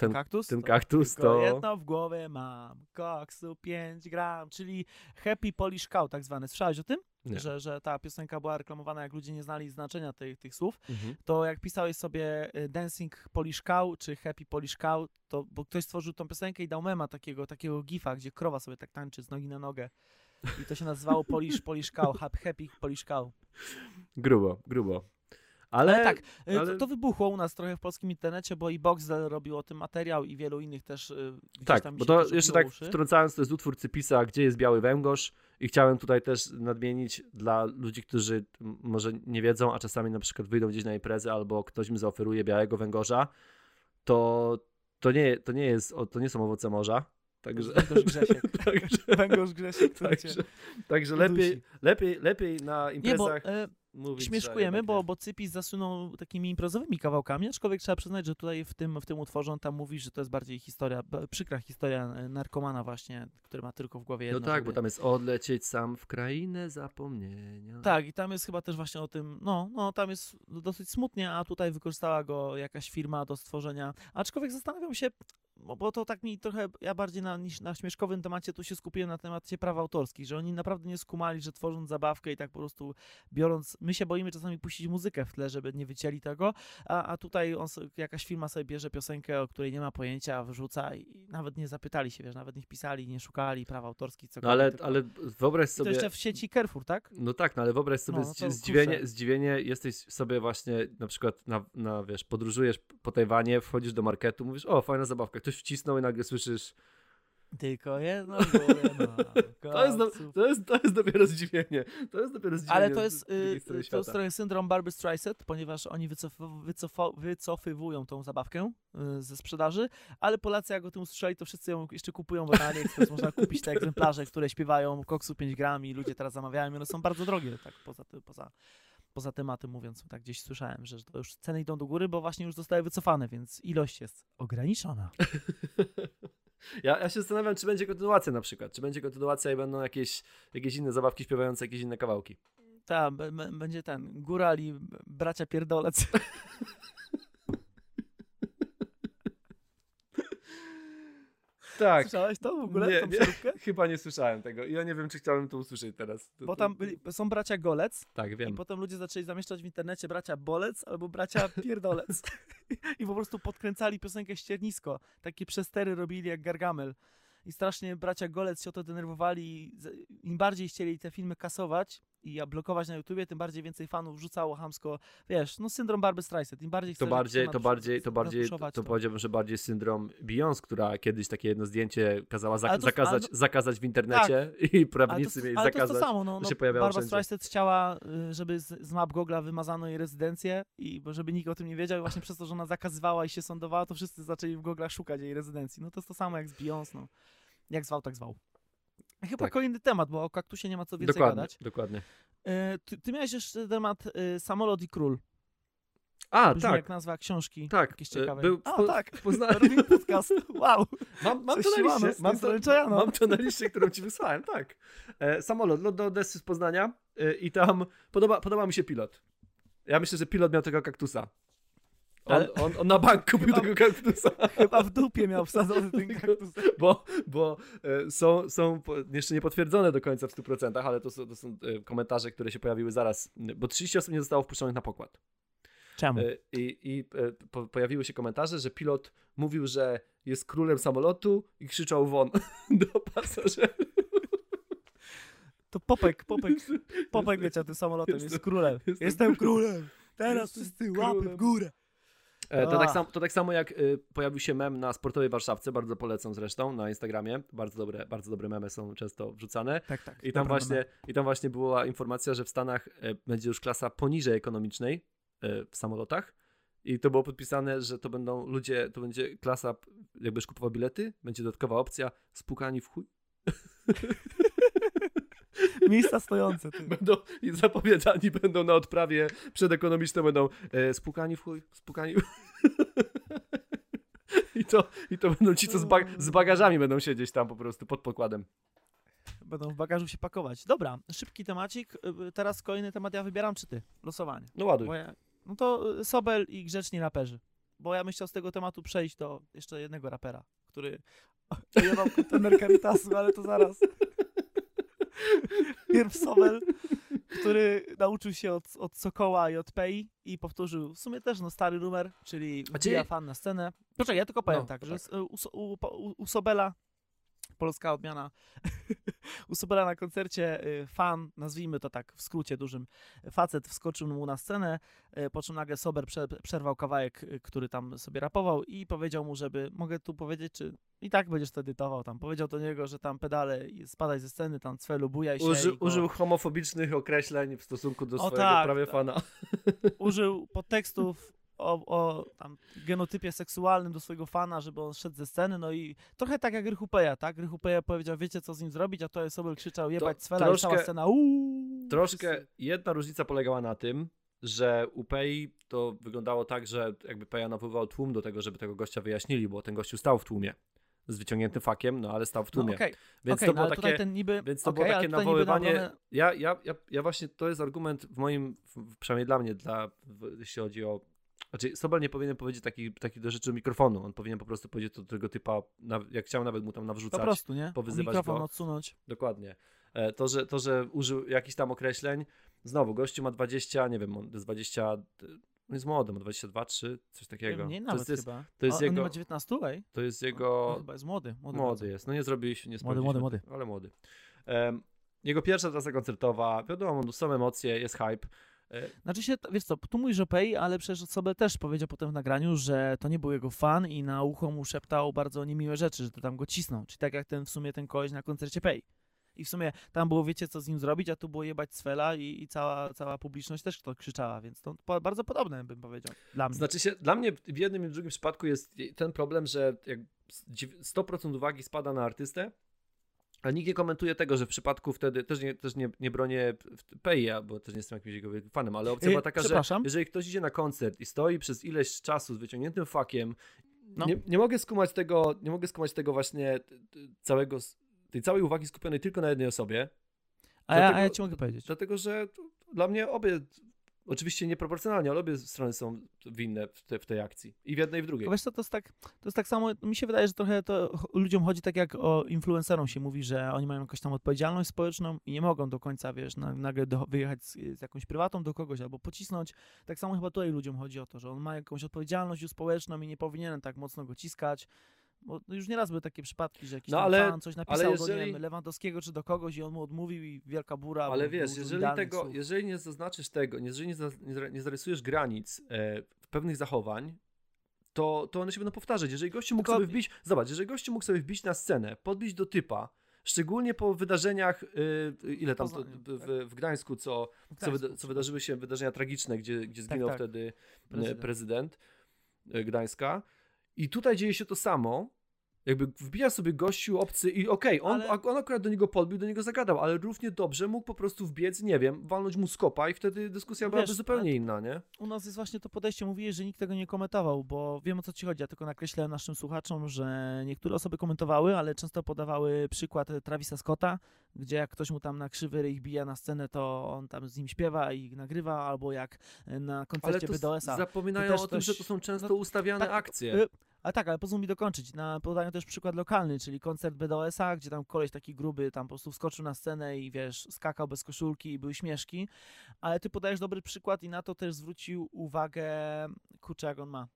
ten, kaktus? ten To kaktus, tylko to... jedno w głowie mam, koksu 5 gram, czyli Happy Polish Cow tak zwane. Słyszałeś o tym? Nie. Że, że ta piosenka była reklamowana, jak ludzie nie znali znaczenia tych, tych słów. Mhm. to jak pisałeś sobie y, Dancing Polish Cow czy Happy Polish Cow, to bo ktoś stworzył tą piosenkę i dał mema takiego, takiego gifa, gdzie krowa sobie tak tańczy z nogi na nogę. i to się nazywało Polish, Polish Cow, Happy Polish Cow. Grubo, grubo. Ale, Ale tak, y, ale- To, to wybuchło u nas trochę w polskim internecie, bo i Boxdel robił o tym materiał i wielu innych też y, tak, tam bo to jeszcze tak uszy. wtrącając, to jest utwór Cypisa, gdzie jest biały węgorz i chciałem tutaj też nadmienić dla ludzi, którzy może nie wiedzą, a czasami na przykład wyjdą gdzieś na imprezę albo ktoś mi zaoferuje białego węgorza, to, to, nie, to, nie, jest, to nie są owoce morza. Także, Węgorz Grzesiek. *laughs* także, Węgorz Grzesiek, także, także lepiej, lepiej, lepiej na Nie, bo imprezach e, mówić, śmieszkujemy, bo, bo Cypis zasunął takimi imprezowymi kawałkami, aczkolwiek trzeba przyznać, że tutaj w tym, w tym utworze on tam mówi, że to jest bardziej historia, przykra historia e, narkomana właśnie, który ma tylko w głowie No jedno. tak, bo żeby- tam jest odlecieć sam w krainę zapomnienia. Tak, i tam jest chyba też właśnie o tym, no, no tam jest dosyć smutnie, a tutaj wykorzystała go jakaś firma do stworzenia. Aczkolwiek zastanawiam się, bo, bo to tak mi trochę, ja bardziej na, niż na śmieszkowym temacie tu się skupiłem na temacie praw autorskich, że oni naprawdę nie skumali, że tworząc zabawkę i tak po prostu biorąc, my się boimy czasami puścić muzykę w tle, żeby nie wycięli tego, a, a tutaj on, jakaś firma sobie bierze piosenkę, o której nie ma pojęcia, wyrzuca i nawet nie zapytali się, wiesz, nawet nie wpisali, nie szukali praw autorskich, No cokolwiek. ale, tylko- ale wyobraź I to sobie... jeszcze w sieci Carrefour, tak? No tak, no ale wyobraź sobie No, no zdziwienie, kurczę. zdziwienie, jesteś sobie właśnie na przykład na, na, wiesz, podróżujesz po Tajwanie, wchodzisz do marketu, mówisz, o, fajna zabawka, ktoś wcisnął i nagle słyszysz, Tylko jedno *laughs* gołe to jest, do, to, jest, to jest dopiero zdziwienie, to jest dopiero zdziwienie Ale to jest, y, to jest świata. trochę syndrom Barbry Streisand, ponieważ oni wycof- wycofywują tą zabawkę y, ze sprzedaży, ale Polacy jak o tym usłyszeli, to wszyscy ją jeszcze kupują, bo na AliExpress można kupić te egzemplarze, które śpiewają koksu 5 gram i ludzie teraz zamawiają i one są bardzo drogie, tak poza, poza, poza tematem mówiąc, tak gdzieś słyszałem, że to już ceny idą do góry, bo właśnie już zostały wycofane, więc ilość jest ograniczona. *laughs* Ja, ja się zastanawiam, czy będzie kontynuacja na przykład, czy będzie kontynuacja i będą jakieś, jakieś inne zabawki śpiewające, jakieś inne kawałki. Tak, będzie ten, góral i bracia pierdolec. *laughs* Tak, Słyszałeś to w ogóle, Nie, tą nie. *laughs* chyba nie słyszałem tego i ja nie wiem, czy chciałbym to usłyszeć teraz. To, Bo tam byli, są bracia Golec Tak, i wiem. potem ludzie zaczęli zamieszczać w internecie bracia Bolec albo bracia *laughs* Pierdolec. *laughs* I po prostu podkręcali piosenkę Ściernisko. Takie przestery robili jak Gargamel. I strasznie bracia Golec się o to denerwowali. i Im bardziej chcieli te filmy kasować i blokować na YouTubie, tym bardziej więcej fanów rzucało hamsko. Wiesz, no syndrom Barby Streisand. Im bardziej To chcesz bardziej, temat to bardziej, to bardziej, zatuszować, to powiedziałbym, że bardziej syndrom Beyoncé, która kiedyś takie jedno zdjęcie kazała zak- to- zakazać, ale- zakazać w internecie *laughs* i Ale to, prawnicy mieli ale to zakazać. to samo, no, to no się pojawiało wszędzie. Streisand chciała, y, żeby z, z map Google'a wymazano jej rezydencję i bo żeby nikt o tym nie wiedział i właśnie przez to, że ona zakazywała i się sądowała, to wszyscy zaczęli w Google'ach szukać jej rezydencji. No to jest to samo jak z Beyoncé, no. Jak zwał, tak zwał. Chyba Tak. kolejny temat, bo o kaktusie nie ma co więcej Dokładnie, gadać. dokładnie. Y, ty, ty miałeś jeszcze temat y, Samolot i Król. A, Brzmi tak, jak nazwa książki. tak. Jakieś e, ciekawe. Był A, po, tak. *laughs* w Poznaniu. Robimy podcast. Wow. Mam, mam, to na liście, mam, to, mam to na liście, którą ci wysłałem, tak. E, samolot, lot do Odessy z Poznania e, i tam podoba, podoba mi się pilot. Ja myślę, że pilot miał tego kaktusa. On, Ale- on, on na bank kupił Chyba- tego kaktusa. Chyba w dupie miał wsadzony ten kaktus. bo, bo e, są, są jeszcze nie potwierdzone do końca w 100%, ale to są, to są e, komentarze, które się pojawiły zaraz, bo 30 osób nie zostało wpuszczonych na pokład. Czemu? E, I, i po, pojawiły się komentarze, że pilot mówił, że jest królem samolotu i krzyczał won *laughs* do pasażerów. To Popek, Popek, Popek leciał tym samolotem, jest Jestem- królem. jestem królem. Teraz wszyscy łapy w górę. E, To tak, sam, to tak samo jak y, pojawił się mem na sportowej Warszawce, bardzo polecam zresztą na Instagramie. Bardzo dobre, bardzo dobre memy są często wrzucane. Tak, tak. I tam, właśnie, I tam właśnie była informacja, że w Stanach e, będzie już klasa poniżej ekonomicznej e, w samolotach. I to było podpisane, że to będą ludzie, to będzie klasa, p- jak będziesz kupował bilety, będzie dodatkowa opcja, spukani w chuj. *laughs* *laughs* Miejsca stojące. Ty. Będą i zapowiadani będą na odprawie przedekonomiczną, będą e, spukani w chuj, spukani w *laughs* I to, I to będą ci, co z, bag- z bagażami będą siedzieć tam po prostu pod pokładem. Będą w bagażu się pakować. Dobra, szybki temacik. Y, Teraz kolejny temat ja wybieram, czy ty? Losowanie. No ładuj. Ja, no to y, Sobel i grzeczni raperzy. Bo ja chciał z tego tematu przejść do jeszcze jednego rapera, który *laughs* jebał kontener Caritasu, ale to zaraz. *laughs* Pierw Sobel, który nauczył się od, od Sokoła i od Pei i powtórzył w sumie też no, stary numer, czyli wbija fan na scenę. Poczekaj, ja tylko powiem No, tak, że tak. u, u, u, u Sobela polska odmiana *laughs* u Sobela na koncercie y, fan, nazwijmy to tak w skrócie dużym, facet wskoczył mu na scenę, y, po czym nagle Sober prze, przerwał kawałek, y, który tam sobie rapował i powiedział mu, żeby, mogę tu powiedzieć, czy i tak będziesz to edytował tam. Powiedział do niego, że tam pedale, spadaj ze sceny, tam cwelu, bujaj się. Uży, go- Użył homofobicznych określeń w stosunku do O swojego tak, prawie tak. fana. *laughs* użył podtekstów o, o tam genotypie seksualnym do swojego fana, żeby on szedł ze sceny, no i trochę tak jak Rychupeja, tak? Rychupeja powiedział, wiecie co z nim zrobić, a to Sobel krzyczał, jebać Cwela i cała troszkę- scena, uuu. Troszkę wszyscy- jedna różnica polegała na tym, że u Pei to wyglądało tak, że jakby Peja nawoływał tłum do tego, żeby tego gościa wyjaśnili, bo ten gościu stał w tłumie z wyciągniętym fakiem, no ale stał w No tłumie. okej, Więc okej, to no, takie niby, Więc to okej, było takie nawoływanie. Ja, ja, ja, ja właśnie to jest argument w moim, w, przynajmniej dla mnie, dla, w, jeśli chodzi o. Znaczy, Sobel nie powinien powiedzieć takich taki do rzeczy mikrofonu. On powinien po prostu powiedzieć to do tego typa, jak chciał nawet mu tam Po nawrzucać. prostu, nie? powyzywać Mikrofon go. odsunąć. Dokładnie. E, To że, to, że użył jakichś tam określeń. Znowu, gościu ma 20, nie wiem, on jest 20. On jest młody, ma 22, 3, coś takiego. Mniej to, nawet jest, chyba. to jest On nie jego- ma 19, ej? to jest On jego. chyba jest młody. Młody, Młody jest. No nie zrobiliśmy, nie Młody, młody, tego, ale młody. Em, jego pierwsza trasa koncertowa, wiadomo, są emocje, jest hype. E, Znaczy się, wiesz co, tu mówisz o Pei, ale przecież Sobel też powiedział potem w nagraniu, że to nie był jego fan i na ucho mu szeptał bardzo niemiłe rzeczy, że to tam go cisną. Czyli tak jak ten w sumie ten koleś na koncercie Pei. I w sumie tam było, wiecie co z nim zrobić, a tu było jebać Svela i, i cała, cała publiczność też to krzyczała, więc to po, bardzo podobne bym powiedział. Dla mnie. Znaczy się, dla mnie w jednym i w drugim przypadku jest ten problem, że jak 100% uwagi spada na artystę, a nikt nie komentuje tego, że w przypadku wtedy, też nie, też nie, nie bronię Peja, bo też nie jestem jakimś jego fanem, ale opcja Yy, była taka, że jeżeli ktoś idzie na koncert i stoi przez ileś czasu z wyciągniętym fakiem, No. nie, nie mogę skumać tego, nie mogę skumać tego właśnie całego, tej całej uwagi skupionej tylko na jednej osobie, A ja, a ja dlatego- ci mogę powiedzieć. Dlatego, że dla mnie obie, oczywiście nieproporcjonalnie, ale obie strony są winne w, te, w tej akcji. I w jednej, i w drugiej. Tylko Wiesz co, to jest tak, to jest tak samo, mi się wydaje, że trochę to ludziom chodzi tak jak o influencerom się mówi, że oni mają jakąś tam odpowiedzialność społeczną i nie mogą do końca, wiesz, na, nagle do, wyjechać z, z jakąś prywatą do kogoś albo pocisnąć. Tak samo chyba tutaj ludziom chodzi o to, że on ma jakąś odpowiedzialność społeczną i nie powinien tak mocno go ciskać. Bo już nieraz były takie przypadki, że jakiś No ale- fan coś napisał ale do nie jeżeli- wiem, Lewandowskiego czy do kogoś i on mu odmówił i wielka bura. Ale wiesz, jeżeli, tego, słów. jeżeli nie zaznaczysz tego, jeżeli nie, za, zarysujesz granic e, pewnych zachowań, to, to one się będą powtarzać. Jeżeli gościu mógł Tylko- sobie wbić, zobacz, jeżeli gościu mógł sobie wbić na scenę, podbić do typa, szczególnie po wydarzeniach, y, ile tam to, Poznaniu, w, w, Gdańsku, co, W co, wyda, co wydarzyły się, wydarzenia tragiczne, gdzie, gdzie zginął tak. wtedy Prezydent. prezydent, prezydent e, Gdańska. I tutaj dzieje się to samo. Jakby wbija sobie gościu obcy i okej, on, Ale- on akurat do niego podbił, do niego zagadał, ale równie dobrze mógł po prostu wbiec, nie wiem, walnąć mu skopa i wtedy dyskusja No byłaby wiesz, zupełnie inna, nie? U nas jest właśnie to podejście, mówiłeś, że nikt tego nie komentował, bo wiem o co ci chodzi. Ja tylko nakreślę naszym słuchaczom, że niektóre osoby komentowały, ale często podawały przykład Travisa Scotta, gdzie jak ktoś mu tam na krzywy ryj bija na scenę, to on tam z nim śpiewa i nagrywa, albo jak na Ale koncercie to BDS-a. zapominają o tym, ktoś- że to są często no, ustawiane tak, akcje. y, Ale tak, ale pozwól mi dokończyć. Na, podają też przykład lokalny, czyli koncert BDS-a, gdzie tam koleś taki gruby tam po prostu wskoczył na scenę i wiesz, skakał bez koszulki i były śmieszki. Ale ty podajesz dobry przykład i na to też zwrócił uwagę, kurczę, jak on ma.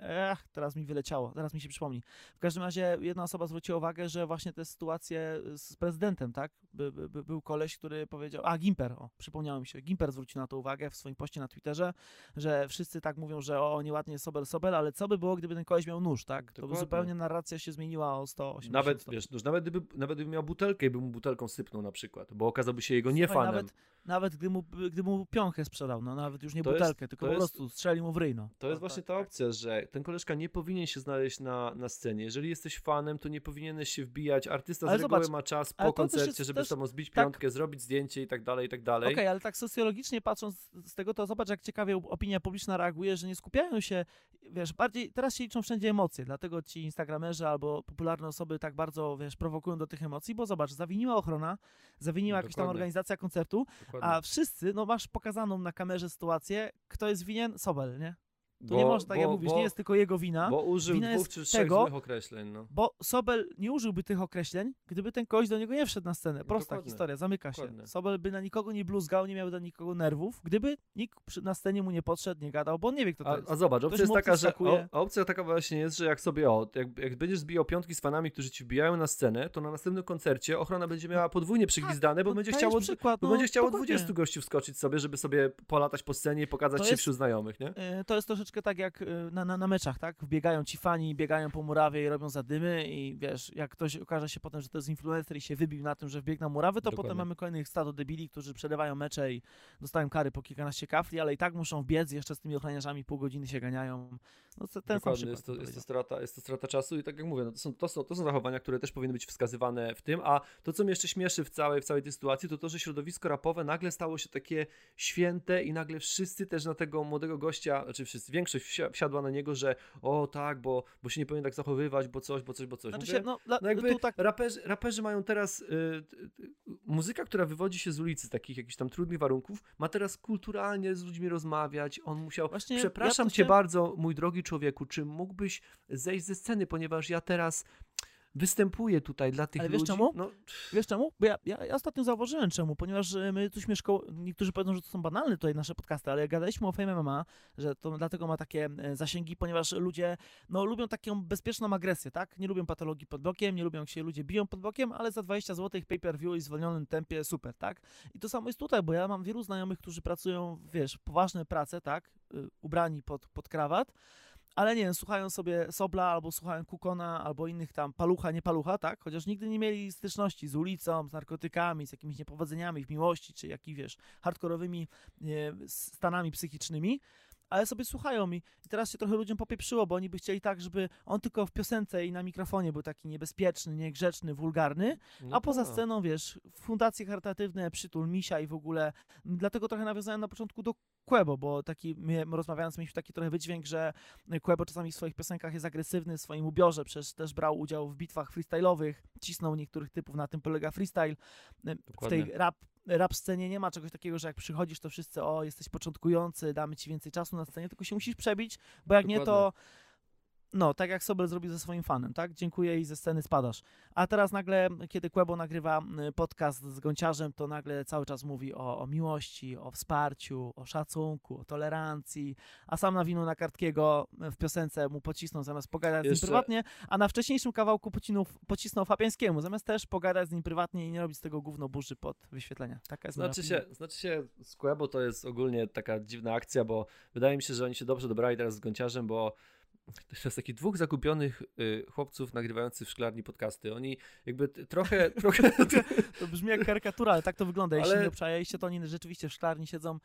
Ech, teraz mi wyleciało, teraz mi się przypomni. W każdym razie jedna osoba zwróciła uwagę, że właśnie te sytuacje z prezydentem, tak? By, by, by, był koleś, który powiedział, a Gimper, o, przypomniało mi się, Gimper zwrócił na to uwagę w swoim poście na Twitterze, że wszyscy tak mówią, że o, nieładnie jest Sobel, Sobel, ale co by było, gdyby ten koleś miał nóż, tak? To by Dokładnie. zupełnie narracja się zmieniła o 180 Nawet, stopni. wiesz, no, nawet, gdyby, nawet gdyby miał butelkę i by mu butelką sypnął na przykład, bo okazałby się jego nie Słuchaj, fanem. Nawet, nawet gdy, mu, gdy mu piąchę sprzedał, no nawet już nie To jest- butelkę, tylko to po jest- prostu strzelił mu w ryj, no. To jest No, właśnie tak, ta tak. opcja, że ten koleżka nie powinien się znaleźć na, na scenie. Jeżeli jesteś fanem, to nie powinieneś się wbijać. Artysta Ale z reguły zobacz, ma czas po koncercie, jest żeby też- samo zbić tak. piątkę, zrobić zdjęcie i tak dalej, i tak dalej. Okej, ale tak socjologicznie patrząc z tego, to zobacz, jak ciekawie opinia publiczna reaguje, że nie skupiają się, wiesz, bardziej, teraz się liczą wszędzie emocje, dlatego ci instagramerzy albo popularne osoby tak bardzo, wiesz, prowokują do tych emocji, bo zobacz, zawiniła ochrona, zawiniła jakaś tam organizacja koncertu, Dokładnie. a wszyscy, no masz pokazaną na kamerze sytuację, kto jest winien? Sobel, nie? Tu nie można, tak jak mówisz, nie jest tylko jego wina. Bo użył Wina dwóch czy trzech tego, określeń. No. Bo Sobel nie użyłby tych określeń, gdyby ten koleś do niego nie wszedł na scenę. Prosta Dokładnie. historia, zamyka Dokładnie. się. Sobel by na nikogo nie bluzgał, nie miał do nikogo nerwów, gdyby nikt na scenie mu nie podszedł, nie gadał, bo on nie wie, kto to A, jest. a zobacz, opcja jest taka, że o, opcja taka właśnie jest, że jak sobie o, jak, jak będziesz zbijał piątki z fanami, którzy ci wbijają na scenę, to na następnym koncercie ochrona będzie miała podwójnie przygwizdane, bo no, będzie chciało, przykład, bo no, będzie chciało spokojnie. 20 gości wskoczyć sobie, żeby sobie polatać po scenie i pokazać To się jest- wśród znajomych, nie? E, To jest troszeczkę tak jak e, na, na, na meczach, tak? Wbiegają ci fani, biegają po murawie i robią zadymy i wiesz, jak ktoś okaże się potem, że to jest influencer i się wybił na tym, że wbiegł na murawę, to Dokładnie. potem mamy kolejnych stado debili, którzy przerywają mecze i dostają kary po kilkanaście kafli, ale i tak muszą wbiec, jeszcze z tymi ochroniarzami pół godziny się ganiają. No to ten sam Dokładnie, przykład. jest to, jest, to strata, jest to strata czasu i tak jak mówię, no to, są, to, są, to są zachowania, które też powinny być wskazywane w tym, a to, co mnie jeszcze śmieszy w całej, w całej tej sytuacji, to to, że środowisko rapowe nagle stało się takie święte i nagle wszyscy też na tego młodego gościa, znaczy wszyscy, większość wsia- wsiadła na niego, że o tak, bo, bo się nie powinien tak zachowywać, bo coś, bo coś, bo coś. Znaczy Mówię, się, no, no jakby tak raperzy, raperzy mają teraz. Y, y, muzyka, która wywodzi się z ulicy, takich jakichś tam trudnych warunków, ma teraz kulturalnie z ludźmi rozmawiać. On musiał. Właśnie ja Przepraszam to cię chciałem- bardzo, mój drogi człowieku, czy mógłbyś zejść ze sceny, ponieważ ja teraz występuję tutaj dla tych Ale wiesz ludzi. czemu? No, Wiesz czemu? Bo ja, ja, ja ostatnio zauważyłem czemu, ponieważ e, my tuśmy szkoły, niektórzy powiedzą, że to są banalne tutaj nasze podcasty, ale gadaliśmy o Fame MMA, że to dlatego ma takie e, zasięgi, ponieważ ludzie no, lubią taką bezpieczną agresję, tak? Nie lubią patologii pod bokiem, nie lubią jak się ludzie biją pod bokiem, ale za 20 zł pay per view i w zwolnionym tempie super, tak? I to samo jest tutaj, bo ja mam wielu znajomych, którzy pracują, wiesz, poważne prace, tak? Y, Ubrani pod, pod krawat, ale nie wiem, słuchają sobie Sobla, albo słuchają Kukona, albo innych tam palucha, nie palucha, tak? Chociaż nigdy nie mieli styczności z ulicą, z narkotykami, z jakimiś niepowodzeniami w miłości, czy jakimiś, wiesz, hardkorowymi stanami psychicznymi, ale sobie słuchają i, i teraz się trochę ludziom popieprzyło, bo oni by chcieli tak, żeby on tylko w piosence i na mikrofonie był taki niebezpieczny, niegrzeczny, wulgarny, no a poza tak. sceną, wiesz, fundacje charytatywne, przytul misia i w ogóle. Dlatego trochę nawiązałem na początku do Quebo, bo taki, my rozmawiając, mieliśmy taki trochę wydźwięk, że Quebo czasami w swoich piosenkach jest agresywny w swoim ubiorze, przecież też brał udział w bitwach freestyle'owych, cisnął niektórych typów, na tym polega freestyle. W Dokładnie. tej rap, rap scenie nie ma czegoś takiego, że jak przychodzisz, to wszyscy, o, jesteś początkujący, damy ci więcej czasu na scenie, tylko się musisz przebić, bo jak nie, to Dokładnie. No, tak jak Sobel zrobił ze swoim fanem, tak? Dziękuję i ze sceny spadasz. A teraz nagle, kiedy Quebo nagrywa y, podcast z Gąciarzem, to nagle cały czas mówi o, o miłości, o wsparciu, o szacunku, o tolerancji, a sam nawinął na Kartkiego w piosence mu pocisnął zamiast pogadać z Jeszcze- nim prywatnie, a na wcześniejszym kawałku pocinął, pocisnął Fabiańskiemu, zamiast też pogadać z nim prywatnie i nie robić z tego gówno burzy pod wyświetlenia. Taka jest Znaczy się, znaczy się, Squebo to jest ogólnie taka dziwna akcja, bo wydaje mi się, że oni się dobrze dobrali teraz z Gąciarzem, bo to jest takich dwóch zakupionych y, chłopców nagrywających w szklarni podcasty. Oni jakby trochę, *laughs* trochę *laughs* To brzmi jak karykatura, ale tak to wygląda. Jeśli Ale- nie obczajaliście, to oni rzeczywiście w szklarni siedzą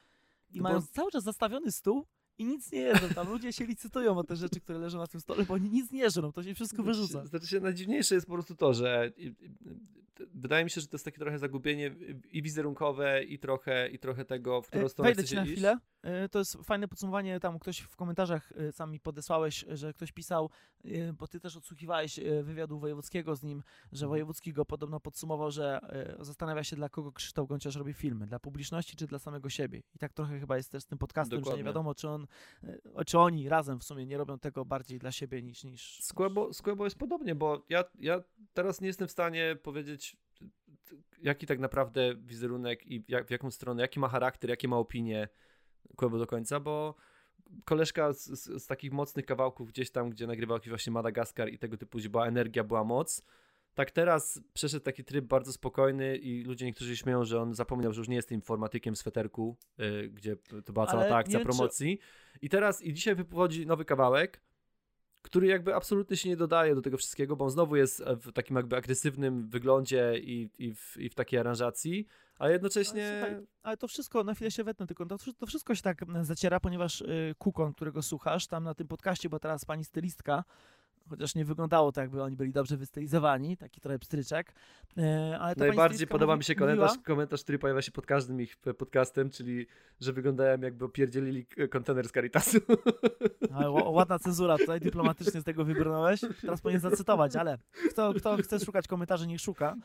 i No mają bo- cały czas zastawiony stół i nic nie jedzą. Tam ludzie się licytują o te rzeczy, które leżą na tym stole, bo oni nic nie żrą, to się wszystko wyrzuca. Znaczy się, najdziwniejsze jest po prostu to, że wydaje mi się, że to jest takie trochę zagubienie i wizerunkowe, i trochę, i trochę tego, w którą E, stronę Wejdę ci na chwilę. E, To jest fajne podsumowanie, tam ktoś w komentarzach e, sam mi podesłałeś, że ktoś pisał, bo ty też odsłuchiwałeś wywiadu wojewódzkiego z nim, że Mhm. wojewódzki go podobno podsumował, że zastanawia się, dla kogo Krzysztof Gąciarz robi filmy, dla publiczności czy dla samego siebie. I tak trochę chyba jest też z tym podcastem, że nie Dokładnie. wiadomo, czy on, czy oni razem w sumie nie robią tego bardziej dla siebie niż... niż... Quebo jest podobnie, bo ja, ja teraz nie jestem w stanie powiedzieć, jaki tak naprawdę wizerunek i jak, w jaką stronę, jaki ma charakter, jakie ma opinie Quebo do końca, bo koleżka z, z, z takich mocnych kawałków gdzieś tam, gdzie nagrywał jakiś właśnie Madagaskar i tego typu, gdzie była energia, była moc, tak teraz przeszedł taki tryb bardzo spokojny i ludzie niektórzy się śmieją, że on zapomniał, że już nie jest tym informatykiem z feterku, y, gdzie to była cała Ale ta akcja wiem, czy- promocji. I teraz, i dzisiaj wychodzi nowy kawałek, który jakby absolutnie się nie dodaje do tego wszystkiego, bo on znowu jest w takim jakby agresywnym wyglądzie i, i, w, i w takiej aranżacji, ale jednocześnie... Ale słuchaj, Ale to wszystko, na chwilę się wetnę, tylko to, to wszystko się tak e, zaciera, ponieważ y, Kukon, którego słuchasz, tam na tym podcaście, bo teraz pani stylistka, chociaż nie wyglądało tak, jakby oni byli dobrze wystylizowani, taki trochę pstryczek. e, ale Najbardziej podoba mi się komentarz, mówiła- komentarz, który pojawia się pod każdym ich podcastem, czyli że wyglądają jakby opierdzielili k- kontener z Caritasu. *laughs* Ale ła- ładna cenzura, tutaj dyplomatycznie z tego wybrnąłeś. Teraz powinien zacytować, ale kto, kto chce szukać komentarzy, niech szuka.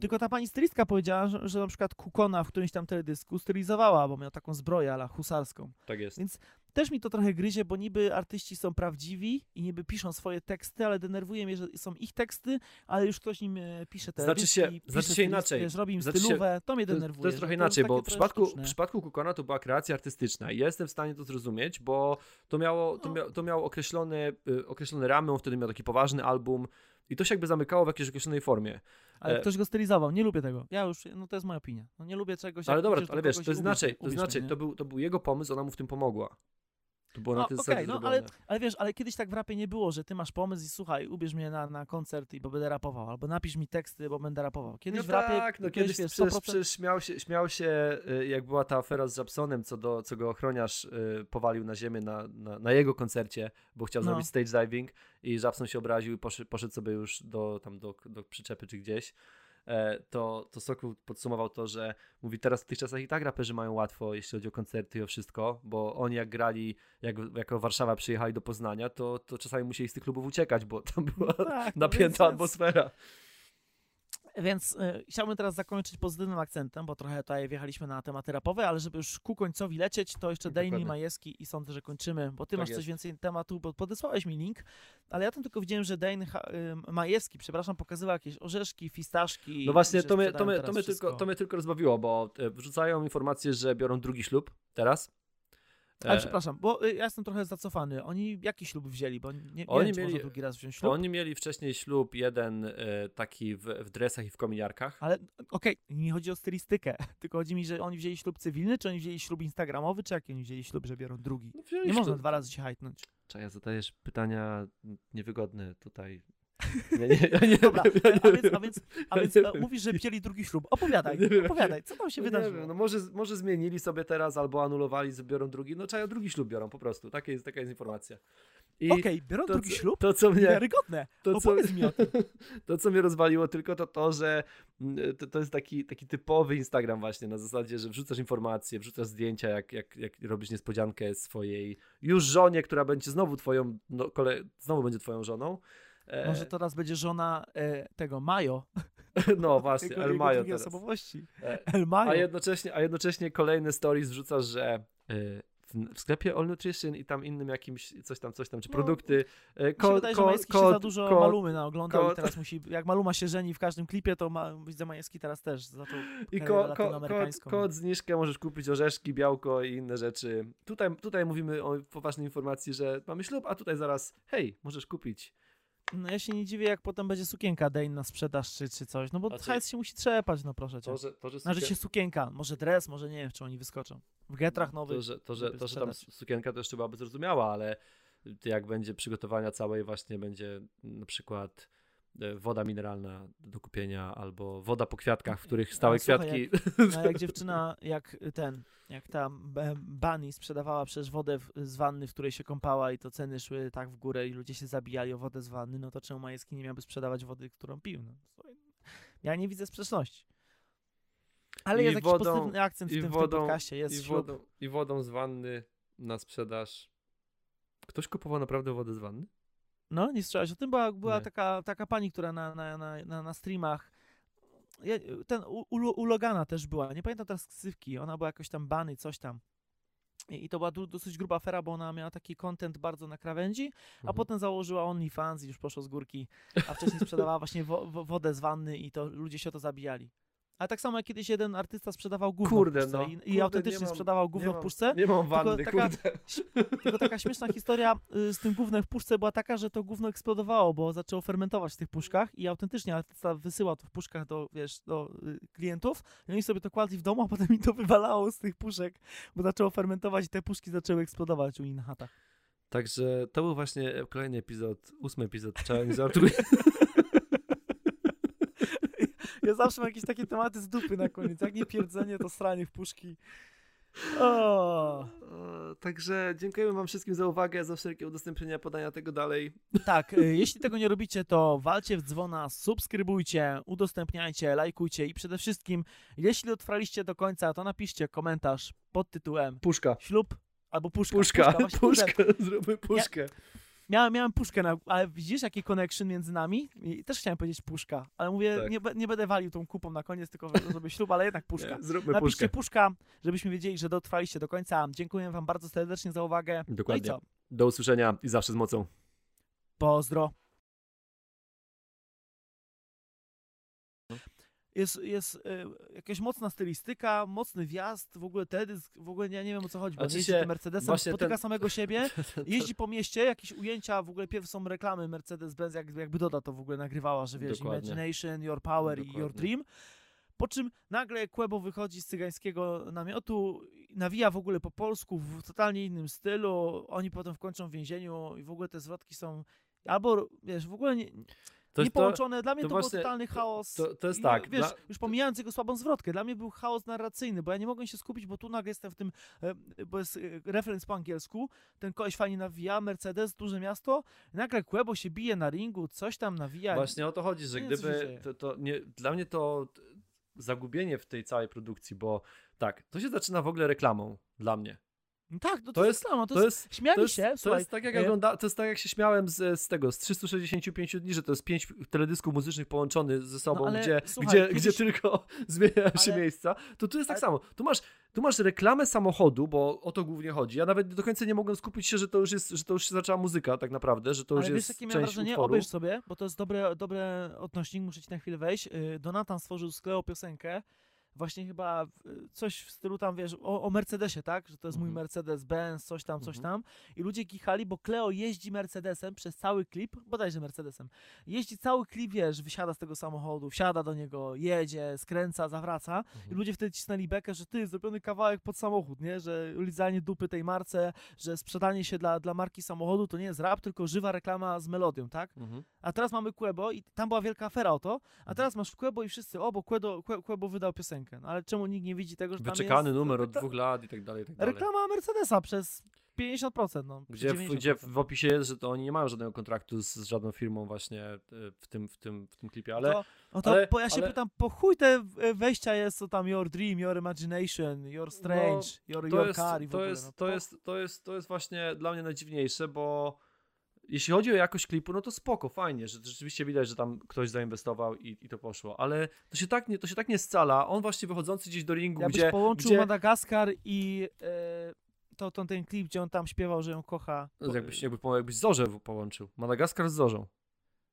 Tylko ta pani stylistka powiedziała, że, że na przykład Kukona w którymś tam teledysku stylizowała, bo miał taką zbroję ala husarską. Tak jest. Więc też mi to trochę gryzie, bo niby artyści są prawdziwi i niby piszą swoje teksty, ale denerwuje mnie, że są ich teksty, ale już ktoś im e, pisze te Znaczy się- dyski, pisze znaczy się inaczej. Wiesz, robi im Znaczy się- stylówę, to mnie denerwuje. to jest trochę inaczej, bo w przypadku, w przypadku Kukona to była kreacja artystyczna i ja jestem w stanie to zrozumieć, bo to miało, to No. mia, to miało określone, y, określone ramy, on wtedy miał taki poważny album i to się jakby zamykało w jakiejś określonej formie. Ale e- ktoś go stylizował, nie lubię tego. Ja już, no to jest moja opinia. No nie lubię czegoś, Ale dobra, ale wiesz, to jest inaczej, to mnie, to był, to był jego pomysł, ona mu w tym pomogła. To było na No, tej zasadzie no, zrobione. ale- Ale wiesz, ale kiedyś tak w rapie nie było, że ty masz pomysł i słuchaj, ubierz mnie na, na koncert, i bo będę rapował, albo napisz mi teksty, bo będę rapował. Kiedyś no w rapie tak, no kiedyś wiesz, przecież, 100%... przecież śmiał, się, śmiał się, y, jak była ta afera z Japsonem, co, do, co go ochroniarz y, powalił na ziemię na, na, na jego koncercie, bo chciał No. zrobić stage diving i Japson się obraził i poszedł, poszedł sobie już do, tam do, do przyczepy czy gdzieś. E, to, to Sokół podsumował to, że mówi teraz w tych czasach i tak raperzy mają łatwo, jeśli chodzi o koncerty i o wszystko, bo oni jak grali, jak jako Warszawa przyjechali do Poznania, to, to czasami musieli z tych klubów uciekać, bo tam była tak, no *laughs* napięta więc- atmosfera. Więc y, chciałbym teraz zakończyć pozytywnym akcentem, bo trochę tutaj wjechaliśmy na tematy rapowe, ale żeby już ku końcowi lecieć, to jeszcze Dokładnie. Majewski i sądzę, że kończymy, bo ty Tak masz jest. coś więcej tematu, bo podesłałeś mi link, ale ja tam tylko widziałem, że Ha- y, Majewski, przepraszam, pokazywał jakieś orzeszki, fistaszki. No właśnie, to mnie, to, mnie, to, mnie tylko, to mnie tylko rozbawiło, bo e, wrzucają informację, że biorą drugi ślub teraz. Ale E, przepraszam, bo y, ja jestem trochę zacofany. Oni jaki ślub wzięli? Bo nie, nie Oni wiem, mieli- można drugi raz wziąć ślub. Oni mieli wcześniej ślub jeden e, taki w, w dresach i w kominiarkach. Ale okej, nie chodzi o stylistykę, *laughs* tylko chodzi mi, że oni wzięli ślub cywilny, czy oni wzięli ślub instagramowy, czy jaki oni wzięli ślub, że biorą drugi? No, Nie ślub- można dwa razy się hajtnąć. Czaja, zadajesz pytania niewygodne tutaj. Nie, nie, ja nie Dobra, a więc, a więc, a więc mówisz, że wzięli drugi ślub. *laughs* Opowiadaj, opowiadaj, co tam się No wydarzyło? wiem, no może, może zmienili sobie teraz albo anulowali, biorą drugi. No Czaja, drugi ślub biorą po prostu. Taka jest, taka jest informacja. Okej, biorą to, drugi co- ślub? To, co mnie, Niewiarygodne. to, co, Opowiedz mi o tym. *laughs* to, co mnie rozwaliło tylko to to, że mm, to, to jest taki, taki typowy Instagram właśnie, na zasadzie, że wrzucasz informacje, wrzucasz zdjęcia, jak, jak, jak robisz niespodziankę swojej już żonie, która będzie znowu twoją, no, kole, znowu będzie twoją żoną. E, Może teraz będzie żona e, tego Majo, *laughs* no właśnie, jego, El drugiej teraz. osobowości. E, El Majo. A jednocześnie, a jednocześnie kolejne stories wrzucasz, że w, sklepie All Nutrition i tam innym jakimś coś tam, coś tam, czy No, produkty. e, Mi się ko- wydaje, że ko- Majewski się kod- za dużo kod- Malumy naoglądał kod- i teraz musi, jak Maluma się żeni w każdym klipie, to ma, widzę Majewski teraz też zaczął I ko, ko, kod, kod zniżkę możesz kupić orzeszki, białko i inne rzeczy. Tutaj, tutaj mówimy o poważnej informacji, że mamy ślub, a tutaj zaraz, hej, możesz kupić. No ja się nie dziwię, jak potem będzie sukienka Dane na sprzedaż czy, czy coś, no bo Znaczy- hajs się musi trzepać, no proszę cię. To, że, to, że, Znaczy sukien- się sukienka, może dres, może nie wiem, czy oni wyskoczą. W getrach nowych. to, że, to, że, to, że tam sukienka to jeszcze byłaby zrozumiała, ale jak będzie przygotowania całej właśnie będzie na przykład woda mineralna do kupienia albo woda po kwiatkach, w których stałe Ale słuchaj, kwiatki. No jak dziewczyna, jak ten, jak ta B- Bunny sprzedawała przecież wodę w, z wanny, w której się kąpała i to ceny szły tak w górę i ludzie się zabijali o wodę z wanny, no to czemu Majewski nie miałby sprzedawać wody, którą pił? No, słuchaj, ja nie widzę sprzeczności. Ale I jest jakiś wodą- pozytywny akcent w tym, w wodą- tym podcaście, jest I ślub. wodą, I wodą z wanny na sprzedaż. Ktoś kupował naprawdę wodę z wanny? No, nie słyszałeś o tym? Była, była Nie. taka, taka pani, która na, na, na, na, streamach, ja, ten u, u, Logana też była, nie pamiętam teraz ksywki, ona była jakoś tam bany, coś tam. I, i to była dosyć gruba afera, bo ona miała taki content bardzo na krawędzi, a Mhm. potem założyła OnlyFans i już poszło z górki, a wcześniej sprzedawała właśnie wo, wo, wodę z wanny i to ludzie się o to zabijali. Ale tak samo jak kiedyś jeden artysta sprzedawał gówno Kurde, w puszce no. i, i Kurde, autentycznie nie mam- sprzedawał gówno mam- w puszce. Nie mam wanny, taka- kurde. Tylko taka śmieszna historia y, z tym gównem w puszce była taka, że to gówno eksplodowało, bo zaczęło fermentować w tych puszkach i autentycznie artysta wysyłał to w puszkach do, wiesz, do y, klientów i oni sobie to kładli w domu, a potem im to wywalało z tych puszek, bo zaczęło fermentować i te puszki zaczęły eksplodować u nich na chatach. Także to był właśnie kolejny epizod, ósmy epizod Challenge Żartuję. *laughs* Ja zawsze mam jakieś takie tematy z dupy na koniec, jak nie pierdzenie, to stranie w puszki. O. Także dziękujemy wam wszystkim za uwagę, za wszelkie udostępnienia, podania tego dalej. Tak, y, jeśli tego nie robicie, to walcie w dzwona, subskrybujcie, udostępniajcie, lajkujcie i przede wszystkim, jeśli dotrwaliście do końca, to napiszcie komentarz pod tytułem Puszka. ślub albo puszka. Puszka, właśnie, kurde, puszkę, zróbmy puszkę. Miałem, miałem puszkę, na, ale widzisz jaki connection między nami? I też chciałem powiedzieć puszka, ale mówię, Tak. nie, nie będę walił tą kupą na koniec, tylko zrobię ślub, ale jednak puszka. Nie, Zróbmy Napiszcie puszkę. puszka, żebyśmy wiedzieli, że dotrwaliście do końca. Dziękuję wam bardzo serdecznie za uwagę. Dokładnie. No i co? Do usłyszenia i zawsze z mocą. Pozdro. Jest, jest y, jakaś mocna stylistyka, mocny wjazd, w ogóle teledysk, w ogóle ja nie wiem o co chodzi, bo jeździ tym Mercedesem, spotyka ten- samego siebie, *laughs* jeździ po mieście, jakieś ujęcia, w ogóle pierw są reklamy Mercedes-Benz, jak, jakby Doda to w ogóle nagrywała, że wiesz, Dokładnie. Imagination, Your Power i Your Dokładnie. Dream. Po czym nagle Kłebo wychodzi z cygańskiego namiotu, nawija w ogóle po polsku w totalnie innym stylu, oni potem wkończą w więzieniu i w ogóle te zwrotki są albo, wiesz, w ogóle nie, To jest to, niepołączone. Dla mnie to to, był właśnie- totalny chaos. to, to jest I, tak. Wiesz, dla- już pomijając jego słabą zwrotkę, dla mnie był chaos narracyjny, bo ja nie mogłem się skupić, bo tu nagle jestem w tym, e, bo jest e, referenc po angielsku, ten koleś fajnie nawija, Mercedes, duże miasto, nagle Kłebo się bije na ringu, coś tam nawija. Właśnie o to chodzi, że Nie gdyby to, to nie, dla mnie to zagubienie w tej całej produkcji, bo tak, to się zaczyna w ogóle reklamą dla mnie. No tak, no to, to jest jest- samo, to, To jest, jest, śmiali to jest, się, to słuchaj, jest tak jak e, ogląda, to jest tak jak się śmiałem z, z tego, z 365 dni, że to jest pięć teledysków muzycznych połączonych ze sobą, No ale gdzie, słuchaj, gdzie, kiedyś- gdzie tylko *laughs* zmieniają się Ale- miejsca, to tu jest tak ale- samo. Tu masz, tu masz reklamę samochodu, bo o to głównie chodzi. Ja nawet do końca nie mogłem skupić się, że to już jest, że to już się zaczęła muzyka tak naprawdę, że to już Ale wiesz, jest jakie miałem część wrażenie? utworu. Obejrz sobie, bo to jest dobre, dobre odnośnik, muszę ci na chwilę wejść. Y, Donatan stworzył z piosenkę, właśnie chyba coś w stylu tam, wiesz, o, o Mercedesie, tak? Że to jest mój Mhm. Mercedes-Benz, coś tam, coś Mhm. tam. I ludzie kichali, bo Cleo jeździ Mercedesem przez cały klip, bodajże Mercedesem. Jeździ cały klip, wiesz, wysiada z tego samochodu, wsiada do niego, jedzie, skręca, zawraca. I Mhm. ludzie wtedy cisnęli bekę, że ty, zrobiony kawałek pod samochód, nie? Że lizanie dupy tej marce, że sprzedanie się dla, dla marki samochodu to nie jest rap, tylko żywa reklama z melodią, tak? Mhm. A teraz mamy Quebo i tam była wielka afera o to, a teraz masz Quebo i wszyscy, o, bo Quebo, Que- Quebo wydał piosenkę. No ale czemu nikt nie widzi tego, że Wyczekany jest numer od dwóch lat i tak dalej, i tak dalej. reklama Mercedesa przez 50%, no. Gdzie w, 90%. gdzie w opisie jest, że to oni nie mają żadnego kontraktu z, z żadną firmą właśnie e, w tym, w tym, w tym klipie, ale to, no to ale- po, ja się ale- pytam, po chuj te w- wejścia jest, co tam Your Dream, Your Imagination, Your Strange, Your, No, to your jest, Car i w to, ogóle. jest, no, to, jest, to, jest, to jest właśnie dla mnie najdziwniejsze, bo jeśli chodzi o jakość klipu, no to spoko, fajnie, że rzeczywiście widać, że tam ktoś zainwestował i, i to poszło, ale to się, tak nie, to się tak nie scala. On właśnie wychodzący gdzieś do ringu, Jakbyś gdzie, połączył gdzie Madagaskar i e, to, to ten klip, gdzie on tam śpiewał, że ją kocha. no, jakbyś, jakby, jakbyś Zorzę połączył. Madagaskar z Zorzą.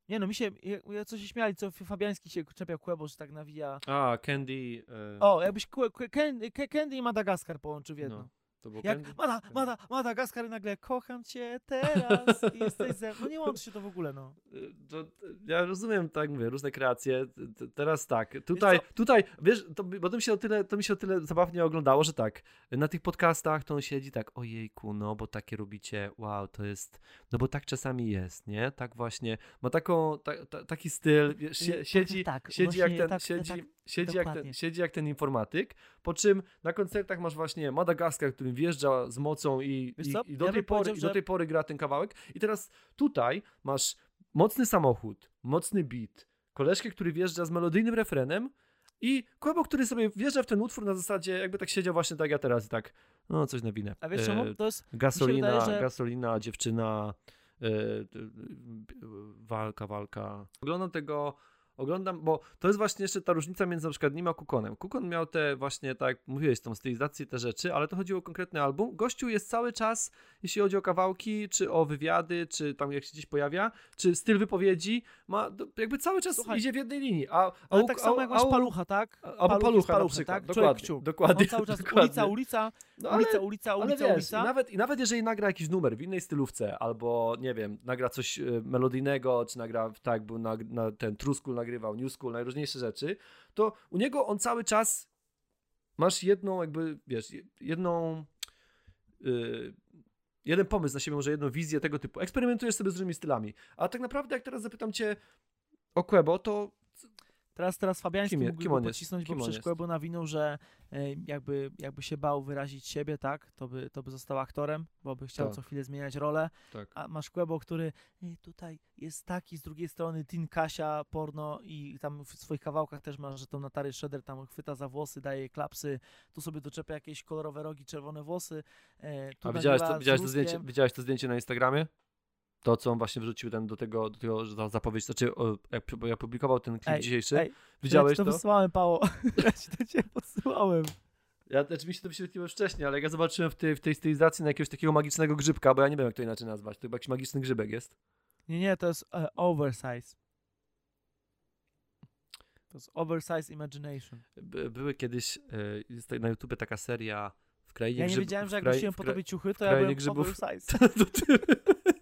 Nie no, mi się, ja, co się śmiali, co Fabiański się czepiał Kłebo, że tak nawija. A, Candy. E, O, jakbyś Ke- Candy i Madagaskar połączył w jedno. no, to było Jak Candy? Mada, Mada, Madagaskar i nagle kocham cię teraz i jesteś ze mną. No nie łączy się to w ogóle, no. Y, To, to, ja rozumiem, tak mówię, różne kreacje. T- t- Teraz tak, tutaj, co? tutaj, wiesz, to, bo to mi się o tyle, to mi się o tyle zabawnie oglądało, że tak, na tych podcastach to on siedzi tak, ojejku, no bo takie robicie, wow, to jest, no bo tak czasami jest, nie? Tak właśnie, ma taką, ta, ta, taki styl, wiesz, sie, Y, siedzi, tak, siedzi jak ten, tak, siedzi, tak, siedzi, jak ten, siedzi jak ten informatyk, po czym na koncertach masz właśnie Madagaskar, który wjeżdża z mocą i, i, i do Ja tej pory, i do że- tej pory gra ten kawałek i teraz tutaj masz mocny samochód, mocny beat, koleżkę, który wjeżdża z melodyjnym refrenem i Kłebo, który sobie wjeżdża w ten utwór na zasadzie jakby tak siedział właśnie tak ja teraz i tak, no coś nawinę. A wiesz E, czemu? To jest, Gasolina, wydaje, że- gasolina, dziewczyna, e, t- walka, walka. Oglądam tego, oglądam, bo to jest właśnie jeszcze ta różnica między na przykład nim a Kukonem. Kukon miał te właśnie, tak jak mówiłeś, tą stylizację, te rzeczy, ale to chodziło o konkretny album. Gościu jest cały czas, jeśli chodzi o kawałki, czy o wywiady, czy tam jak się gdzieś pojawia, czy styl wypowiedzi, ma jakby cały czas Słuchaj, idzie w jednej linii. A, a, tak samo jak masz palucha, tak? Albo palucha przykład, tak? Człowiek dokładnie, kciuk. dokładnie, On cały czas dokładnie. ulica, ulica, No, ale- ulica, ulica, ale ulica, wiesz, ulica. I nawet, I nawet jeżeli nagra jakiś numer w innej stylówce, albo nie wiem, nagra coś e, melodyjnego, czy nagra tak, był na, na ten True School nagrywał, New School, najróżniejsze rzeczy, to u niego on cały czas masz jedną, jakby, wiesz, je- jedną. y, jeden pomysł na siebie, może jedną wizję tego typu. Eksperymentujesz sobie z różnymi stylami. A tak naprawdę, jak teraz zapytam cię o Quebo, to Teraz, teraz Fabiański Kim kim pocisnąć, Kim bo przecież? Kłebo nawinął, że e, jakby, jakby się bał wyrazić siebie, tak, to by, to by został aktorem, bo by chciał Tak. co chwilę zmieniać rolę, tak. a masz Kłebo, który e, tutaj jest taki, z drugiej strony Tin Kasia, porno i tam w swoich kawałkach też masz, że tą Natarię Shredder tam chwyta za włosy, daje klapsy, tu sobie doczepia jakieś kolorowe rogi, czerwone włosy, e, tu A widziałeś to, to zdjęcie, widziałeś to zdjęcie na Instagramie? To, co on właśnie wrzucił ten do tego, do tego że ta zapowiedź, znaczy o, jak, pu- jak publikował ten klip Ej, dzisiejszy, ej, widziałeś ja ci to? to? wysłałem, Pało. *laughs* ja ci to cię podsyłałem. Ja znaczy mi się to wyświetliło wcześniej, ale jak ja zobaczyłem w tej, w tej stylizacji na jakiegoś takiego magicznego grzybka, bo ja nie wiem jak to inaczej nazwać, to chyba jakiś magiczny grzybek jest. Nie, nie, to jest e, oversize. To jest oversize imagination. By, były kiedyś, e, jest na YouTubie taka seria w krainie Ja nie grzyb- wiedziałem, że jak nosiłem po tobie ciuchy, to ja byłem grzybów. oversize. *laughs* *laughs*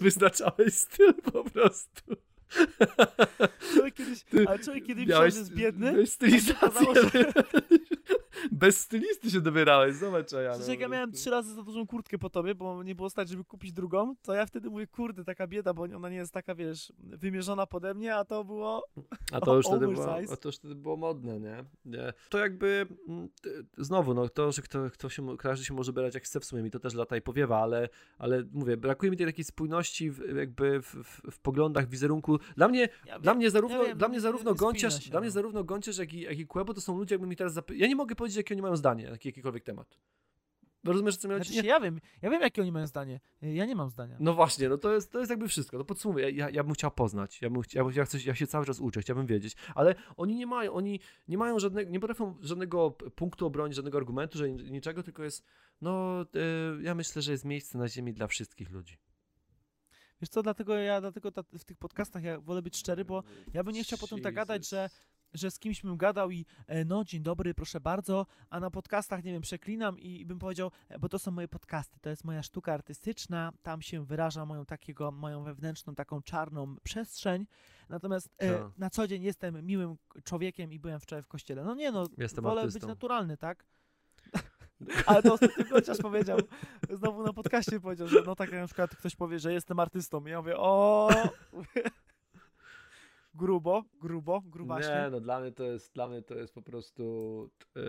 Wyznaczałeś styl po prostu. Człowiek kiedyś, ale człowiek kiedy myślał, że jest biedny, miałeś stylizację. okazało, że- *laughs* Bez stylisty się dobierałeś, zobacz no, ja. Przecież jak ja miałem trzy razy za dużą kurtkę po tobie, bo nie było stać, żeby kupić drugą, to ja wtedy mówię, kurde, taka bieda, bo ona nie jest taka, wiesz, wymierzona pode mnie, a to było... A to już *laughs* wtedy było, a to już wtedy było modne, nie? nie. To jakby mm, znowu, no to, że kto, kto się, każdy się może brać jak chce w sumie, mi to też lata i powiewa, ale, ale mówię, brakuje mi tej takiej spójności w, jakby w, w, w poglądach, wizerunku. Dla mnie, Ja dla wiem, mnie zarówno, ja wiem, dla no mnie nie- zarówno się, dla mnie no. zarówno Gąciarz, jak i, jak i Kłebo to są ludzie, jakby mi teraz zapy... Ja nie mogę powiedzieć, jakie oni mają zdanie na jaki- jakikolwiek temat. Rozumiesz, co mi chodzi? Znaczy ja wiem, ja wiem, jakie oni mają zdanie. Ja nie mam zdania. No właśnie, no to jest, to jest jakby wszystko. To podsumowuję, ja, ja, ja bym chciał poznać, ja, bym, ja, ja, chcę, ja się cały czas uczę, chciałbym wiedzieć, ale oni nie mają, oni nie mają żadnego, nie potrafią żadnego punktu obronić, żadnego argumentu, że ni- niczego, tylko jest, no y, ja myślę, że jest miejsce na ziemi dla wszystkich ludzi. Wiesz co, dlatego ja dlatego ta, w tych podcastach ja wolę być szczery, bo ja bym nie chciał potem tak gadać, że, że z kimś bym gadał i e, no dzień dobry, proszę bardzo, a na podcastach, nie wiem, przeklinam i, i bym powiedział, e, bo to są moje podcasty, to jest moja sztuka artystyczna, tam się wyraża moją takiego, moją wewnętrzną taką czarną przestrzeń, natomiast e, Tak. na co dzień jestem miłym człowiekiem i byłem wczoraj w kościele. No nie no, Jestem wolę artystą. być naturalny, tak? *laughs* Ale to ostatnio chociaż powiedział, znowu na podcaście powiedział, że no tak jak na przykład ktoś powie, że jestem artystą. I ja mówię, o grubo, grubo, grubaśnie. Nie, no dla mnie to jest, dla mnie to jest po prostu, e,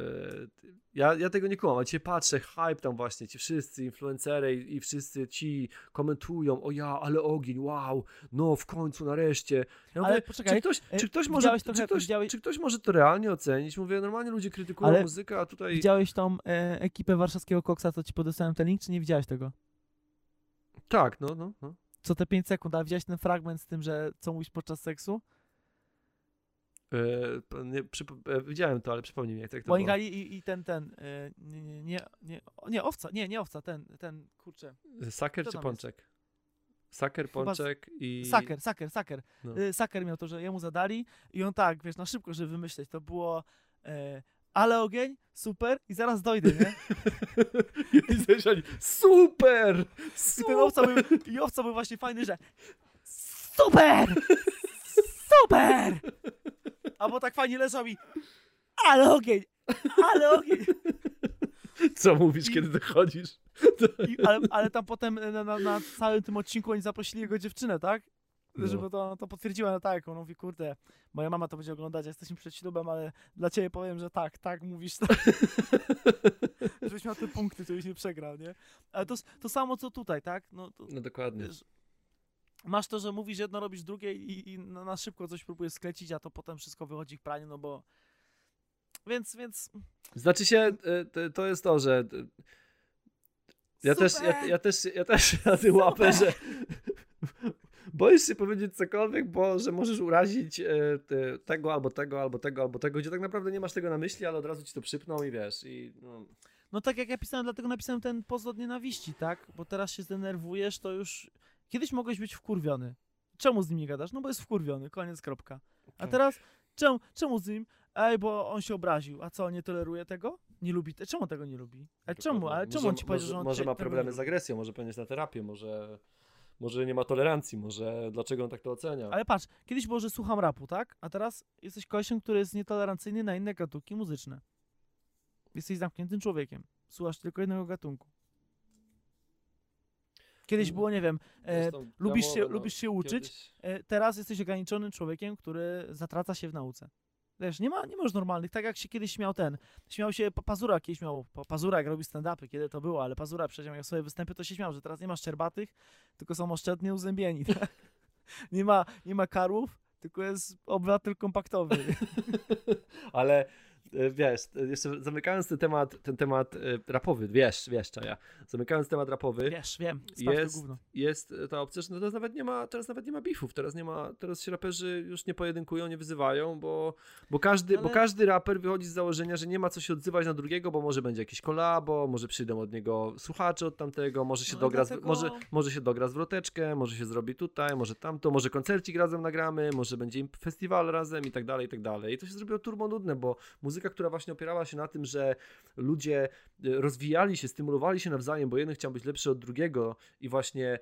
ja, ja tego nie kumam, a dzisiaj patrzę, hype tam właśnie, ci wszyscy influencery i, i wszyscy ci komentują, o ja, ale ogień, wow, no w końcu, nareszcie. Ja Ale mówię, poczekaj, czy ktoś, e, czy ktoś może, widziałeś czy trochę- ktoś, widziałeś- czy ktoś może to realnie ocenić? Mówię, normalnie ludzie krytykują Ale muzykę, a tutaj, Widziałeś tą e, ekipę warszawskiego koksa, co ci podesłałem ten link, czy nie widziałeś tego? tak, no, no, no. Co te 5 sekund, ale widziałeś ten fragment z tym, że co mówisz podczas seksu? E, nie, przypo- e, widziałem to, ale przypomnij mi, jak to Bo było. i, i ten, ten, e, nie, nie, nie, nie, owca, nie, nie owca, ten, ten, kurczę, Saker czy Pączek? Saker, Chyba Pączek i... Saker, Saker, Saker. No. Saker miał to, że jemu zadali i on tak, wiesz, na szybko, żeby wymyśleć, to było e, ale ogień, super i zaraz dojdę, nie? *laughs* I zajrzeli, super! I ten owca był, i owca był właśnie fajny, że super! Super! Albo tak fajnie leżał i ale ogień, ale ogień. *laughs* Co mówisz, I- kiedy dochodzisz? I, ale, ale tam potem na, na, na całym tym odcinku oni zaprosili jego dziewczynę, tak? No. Żeby to, to potwierdziła, no tak, on mówi, kurde, moja mama to będzie oglądać, jesteśmy przed ślubem, ale dla ciebie powiem, że tak, tak, mówisz to. *laughs* Żebyś miał te punkty, żebyś nie przegrał, nie? Ale to, to samo co tutaj, tak? No, to, No dokładnie. wiesz, masz to, że mówisz jedno, robisz drugie i, i na, na szybko coś próbujesz sklecić, a to potem wszystko wychodzi w praniu, no bo... Więc, więc... Znaczy się, e, to- jest to, że e, ja też, ja, Super! ja też, ja też *laughs* na tym łapę, że *laughs* boisz się powiedzieć cokolwiek, bo że możesz urazić e, te, tego, albo tego, albo tego, albo tego, gdzie tak naprawdę nie masz tego na myśli, ale od razu ci to przypną i wiesz, i no, No tak jak ja pisałem, dlatego napisałem ten post od nienawiści, tak? Bo teraz się zdenerwujesz, to już... Kiedyś mogłeś być wkurwiony. Czemu z nim nie gadasz? No bo jest wkurwiony, koniec, kropka. A Tak. teraz czemu, czemu z nim? Ej, bo on się obraził. A co, nie toleruje tego? Nie lubi te... Czemu tego nie lubi? A czemu? Ale czemu może, on ci powiedział, może, że on może ma problemy z agresją, może powinien iść na terapię, może, może nie ma tolerancji, może dlaczego on tak to ocenia. Ale patrz, kiedyś było, że słucham rapu, tak? A teraz jesteś koleściem, który jest nietolerancyjny na inne gatunki muzyczne. Jesteś zamkniętym człowiekiem. Słuchasz tylko jednego gatunku. Kiedyś było, nie wiem, e, lubisz, się, no, lubisz się uczyć, kiedyś- e, teraz jesteś ograniczonym człowiekiem, który zatraca się w nauce. Wiesz, nie ma, nie ma już normalnych, tak jak się kiedyś śmiał ten, śmiał się Pa- Pazura, kiedyś miał, Pa- Pazura jak robi stand-upy, kiedy to było, ale Pazura przecież miał swoje występy, to się śmiał, że teraz nie ma szczerbatych, tylko są oszczędnie uzębieni, *laughs* tak? Nie ma, nie ma karłów, tylko jest obywatel kompaktowy. *laughs* Ale wiesz, e, jeszcze zamykając ten temat, ten temat e, rapowy, wiesz, wiesz, czaja, zamykając temat rapowy, Wiesz, wiem, jest, gówno. jest ta opcja, że no teraz nawet nie ma, teraz nawet nie ma beefów, teraz nie ma, teraz się raperzy już nie pojedynkują, nie wyzywają, bo, bo każdy, bo Ale- każdy raper wychodzi z założenia, że nie ma co się odzywać na drugiego, bo może będzie jakieś kolabo, może przyjdą od niego słuchacze od tamtego, może się No, dogra, dlatego- może, może się dogra zwroteczkę, może się zrobi tutaj, może tamto, może koncercik razem nagramy, może będzie im festiwal razem i tak dalej, i tak dalej. I to się zrobiło turbo nudne, bo muzyka, która właśnie opierała się na tym, że ludzie e, rozwijali się, stymulowali się nawzajem, bo jeden chciał być lepszy od drugiego i właśnie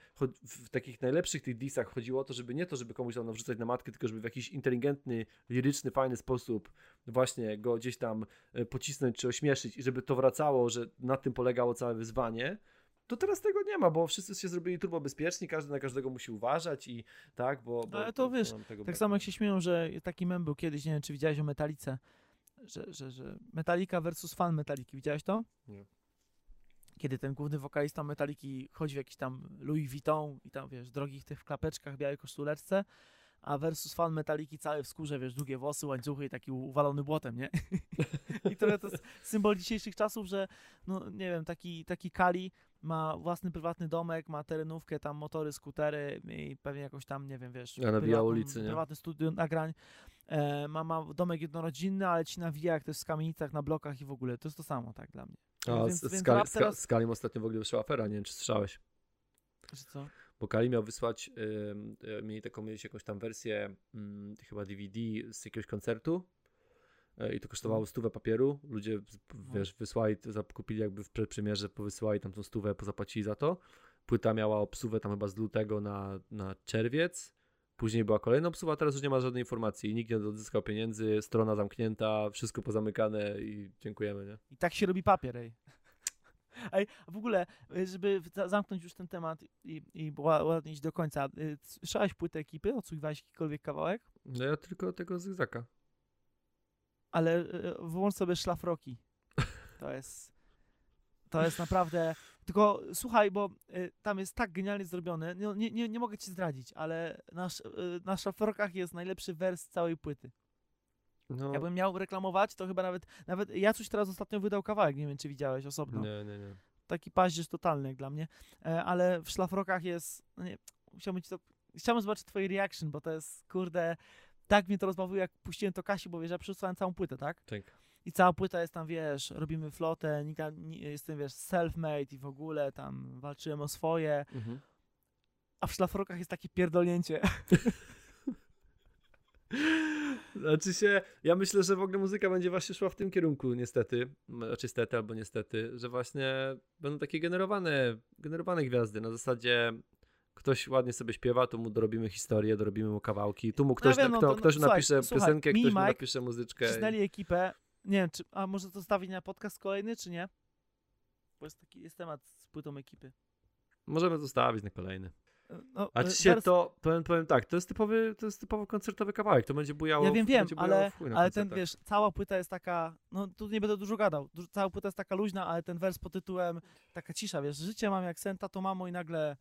w takich najlepszych tych disach chodziło o to, żeby nie to, żeby komuś tam nawrzucać na matkę, tylko żeby w jakiś inteligentny, liryczny, fajny sposób właśnie go gdzieś tam e, pocisnąć czy ośmieszyć i żeby to wracało, że na tym polegało całe wyzwanie, to teraz tego nie ma, bo wszyscy się zrobili turbo bezpieczni, każdy na każdego musi uważać i tak, bo... bo Ale to wiesz, nam tego Tak brak. samo jak się śmieją, że taki mem był kiedyś, nie wiem czy widziałeś o Metalice, że, że, że Metallica versus fan Metaliki, widziałeś to? Nie. Kiedy ten główny wokalista Metaliki chodzi w jakiś tam Louis Vuitton i tam, wiesz, drogich tych klapeczkach, białej koszuleczce, a versus fan Metaliki cały w skórze, wiesz, długie włosy, łańcuchy i taki uwalony błotem, nie? *laughs* I trochę to jest symbol dzisiejszych czasów, że, no nie wiem, taki, taki Kali ma własny prywatny domek, ma terenówkę, tam motory, skutery i pewnie jakoś tam, nie wiem, wiesz, A nawija prywatną- ulicy, nie? prywatne studio nagrań. E, ma, ma domek jednorodzinny, ale ci nawija jak to jest w kamienicach, na blokach i w ogóle. To jest to samo, tak, dla mnie. A więc- z, więc Kali, teraz- z Kalim ostatnio w ogóle wyszła afera, nie wiem czy słyszałeś. Że co? Bo Kali miał wysłać, ym, y, mieli taką mieć jakąś tam wersję, ym, chyba DVD z jakiegoś koncertu y, i to kosztowało Mhm. stówę papieru. Ludzie, No. wiesz, wysłali, zakupili jakby w przedpremierze, powysyłali tam tą stówę, zapłacili za to. Płyta miała obsuwę tam chyba z lutego na, na czerwiec. Później była kolejna obsuwa, teraz już nie ma żadnej informacji. Nikt nie odzyskał pieniędzy, strona zamknięta, wszystko pozamykane i dziękujemy, nie? I tak się robi papier, ej. *laughs* Ej, a w ogóle, y, żeby za- zamknąć już ten temat i, i ła- ładnie iść do końca, y, słyszałeś płytę ekipy? Odsłuchiwałeś jakikolwiek kawałek? No ja tylko tego zygzaka. Ale y, wyłącz sobie szlafroki. To jest... To jest naprawdę... Tylko słuchaj, bo y, tam jest tak genialnie zrobione, nie, nie, nie, nie mogę ci zdradzić, ale na, sz- y, na szlafrokach jest najlepszy wers całej płyty. No, Jakbym miał reklamować, to chyba nawet, nawet Jacuś teraz ostatnio wydał kawałek, nie wiem czy widziałeś osobno. nie, nie, nie. Taki paździerz totalny jak dla mnie, e, ale w szlafrokach jest, no nie, chciałbym ci to, chciałbym zobaczyć twoje reaction, bo to jest, kurde, tak mnie to rozbawiło, jak puściłem to Kasi, bo wiesz, ja przesłałem całą płytę, tak? Tak. I cała płyta jest tam, wiesz, robimy flotę, nika, ni, jestem, wiesz, self-made i w ogóle tam walczyłem o swoje, Mhm. a w szlafrokach jest takie pierdolnięcie. *laughs* Znaczy się, ja myślę, że w ogóle muzyka będzie właśnie szła w tym kierunku, niestety, M, znaczy stety albo niestety, że właśnie będą takie generowane, generowane gwiazdy, na zasadzie ktoś ładnie sobie śpiewa, to mu dorobimy historię, dorobimy mu kawałki, tu mu ktoś, wiem, no kto, to- no, ktoś napisze słuchaj, piosenkę, ktoś mu napisze muzyczkę. i- Cisnęli ekipę, nie wiem, czy, a może to stawić na podcast kolejny, czy nie? Bo jest taki, jest temat z płytą ekipy. Możemy zostawić na kolejny. No, A e, czy się wers- to, powiem, powiem tak, to jest typowy, to jest typowo koncertowy kawałek, to będzie bujało, Ja wiem, wiem, ale, ale ten, wiesz, cała płyta jest taka, no tu nie będę dużo gadał, du- cała płyta jest taka luźna, ale ten wers pod tytułem, taka cisza, wiesz, życie mam jak senta, to mamo i nagle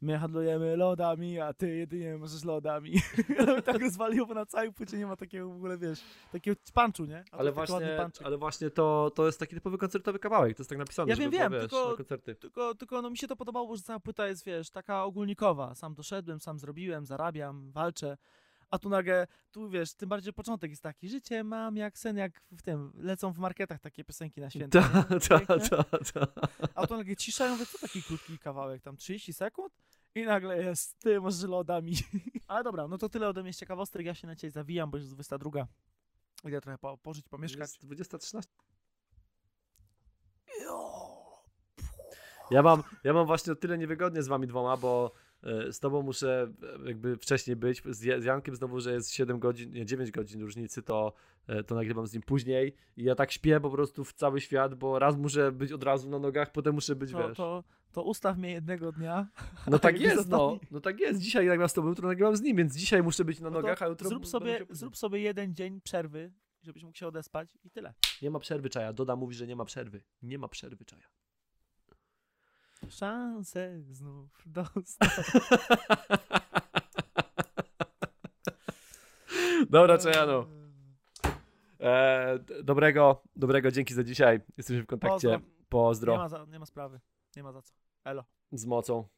my handlujemy lodami, a ty jedynie możesz lodami. *laughs* Tak rozwaliło, bo na całej płycie nie ma takiego w ogóle, wiesz, takiego punchu, nie? A Ale właśnie, ale właśnie to, to jest taki typowy koncertowy kawałek, to jest tak napisane, Ja wiem, było, wiem, wiesz, tylko- koncerty. Tylko, tylko no mi się to podobało, że cała płyta jest, wiesz, taka ogólnikowa. Sam doszedłem, sam zrobiłem, zarabiam, walczę. A tu nagle, tu wiesz, tym bardziej początek jest taki, życie mam jak sen, jak w tym, lecą w marketach takie piosenki na święta. Ta, ta, ta, ta. A tu nagle cisza, ja mówię, co taki krótki kawałek, tam 30 sekund? I nagle jest, ty możesz lodami. *laughs* Ale dobra, no to tyle ode mnie z ciekawostek, ja się na ciebie zawijam, bo już jest 22. Idę trochę po, pożyć, pomieszkać. Jest 20.13. Ja mam, ja mam właśnie o tyle niewygodnie z wami dwoma, bo z tobą muszę e, jakby wcześniej być, z, Ja- z Jankiem znowu, że jest 7 godzin, nie 9 godzin różnicy, to, e, to nagrywam z nim później i ja tak śpię po prostu w cały świat, bo raz muszę być od razu na nogach, potem muszę być, To, wiesz... to, to ustaw mnie jednego dnia. No tak *laughs* jest, no, no tak jest. Dzisiaj nagrywam z tobą, jutro nagrywam z nim, więc dzisiaj muszę być na No nogach, a jutro... zrób sobie, zrób sobie jeden dzień przerwy, żebyś mógł się odespać i tyle. Nie ma przerwy, Czaja. Doda mówi, że nie ma przerwy. Nie ma przerwy, Czaja. Szansę znów *laughs* dostać. Dobra, Czajano. E, d- dobrego, dobrego, dzięki za dzisiaj. Jesteśmy w kontakcie. Pozdro. Pozdro. Nie ma, za, nie ma sprawy. Nie ma za co. Elo. Z mocą.